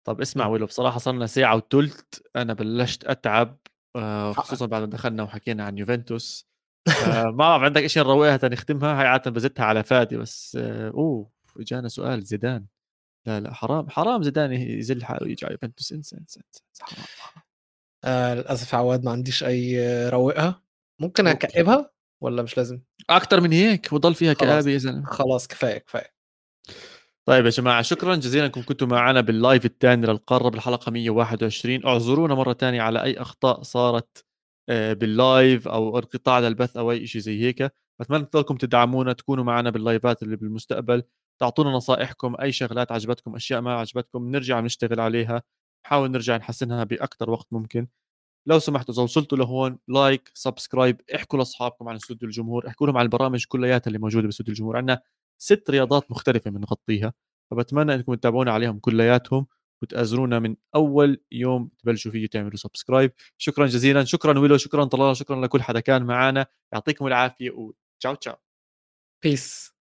طب اسمع ويلو بصراحة صرنا ساعة وثلث أنا بلشت أتعب آه، خصوصا بعد ما دخلنا وحكينا عن يوفنتوس. آه، ما بعرف عندك شيء نروقها تنختمها هاي عادة بزتها على فادي بس آه، أوه إجانا سؤال زيدان. لا لا حرام حرام زيدان يزل حاله ويجي على يوفنتوس. انسى انسى انسى, حرام, حرام. آه للأسف يا عواد ما عنديش أي آه، روقها ممكن. أكئبها ولا مش لازم؟ أكثر من هيك وضل فيها. كآبة يا زلمة. خلاص كفاية كفاية. طيب يا جماعة شكرا جزيلا إنكم كنتوا معنا بال live الثاني للقارة بالحلقة 121 اعذرونا مرة ثانية على أي أخطاء صارت آه، بال live أو انقطاع للبث أو أي شيء زي هيك. بتمنى تضلكم تدعمونا تكونوا معنا باللايفات اللي بالمستقبل. تعطونا نصائحكم أي شغلات عجبتكم أشياء ما عجبتكم نرجع نشتغل عليها نحاول نرجع نحسنها باكثر وقت ممكن. لو سمحتوا إذا وصلتوا لهون like subscribe احكوا لأصحابكم عن استوديو الجمهور احكوا لهم عن البرامج كلياتها اللي موجودة باستوديو الجمهور عندنا ست رياضات مختلفة بنغطيها فبتمنى إنكم تتابعونا عليهم كلياتهم وتأزرونا من أول يوم تبلشوا فيه تعملوا subscribe شكرا جزيلا شكرا ويلو شكرا طلال شكرا لكل حدا كان معنا يعطيكم العافية وتشاو تشاو بيس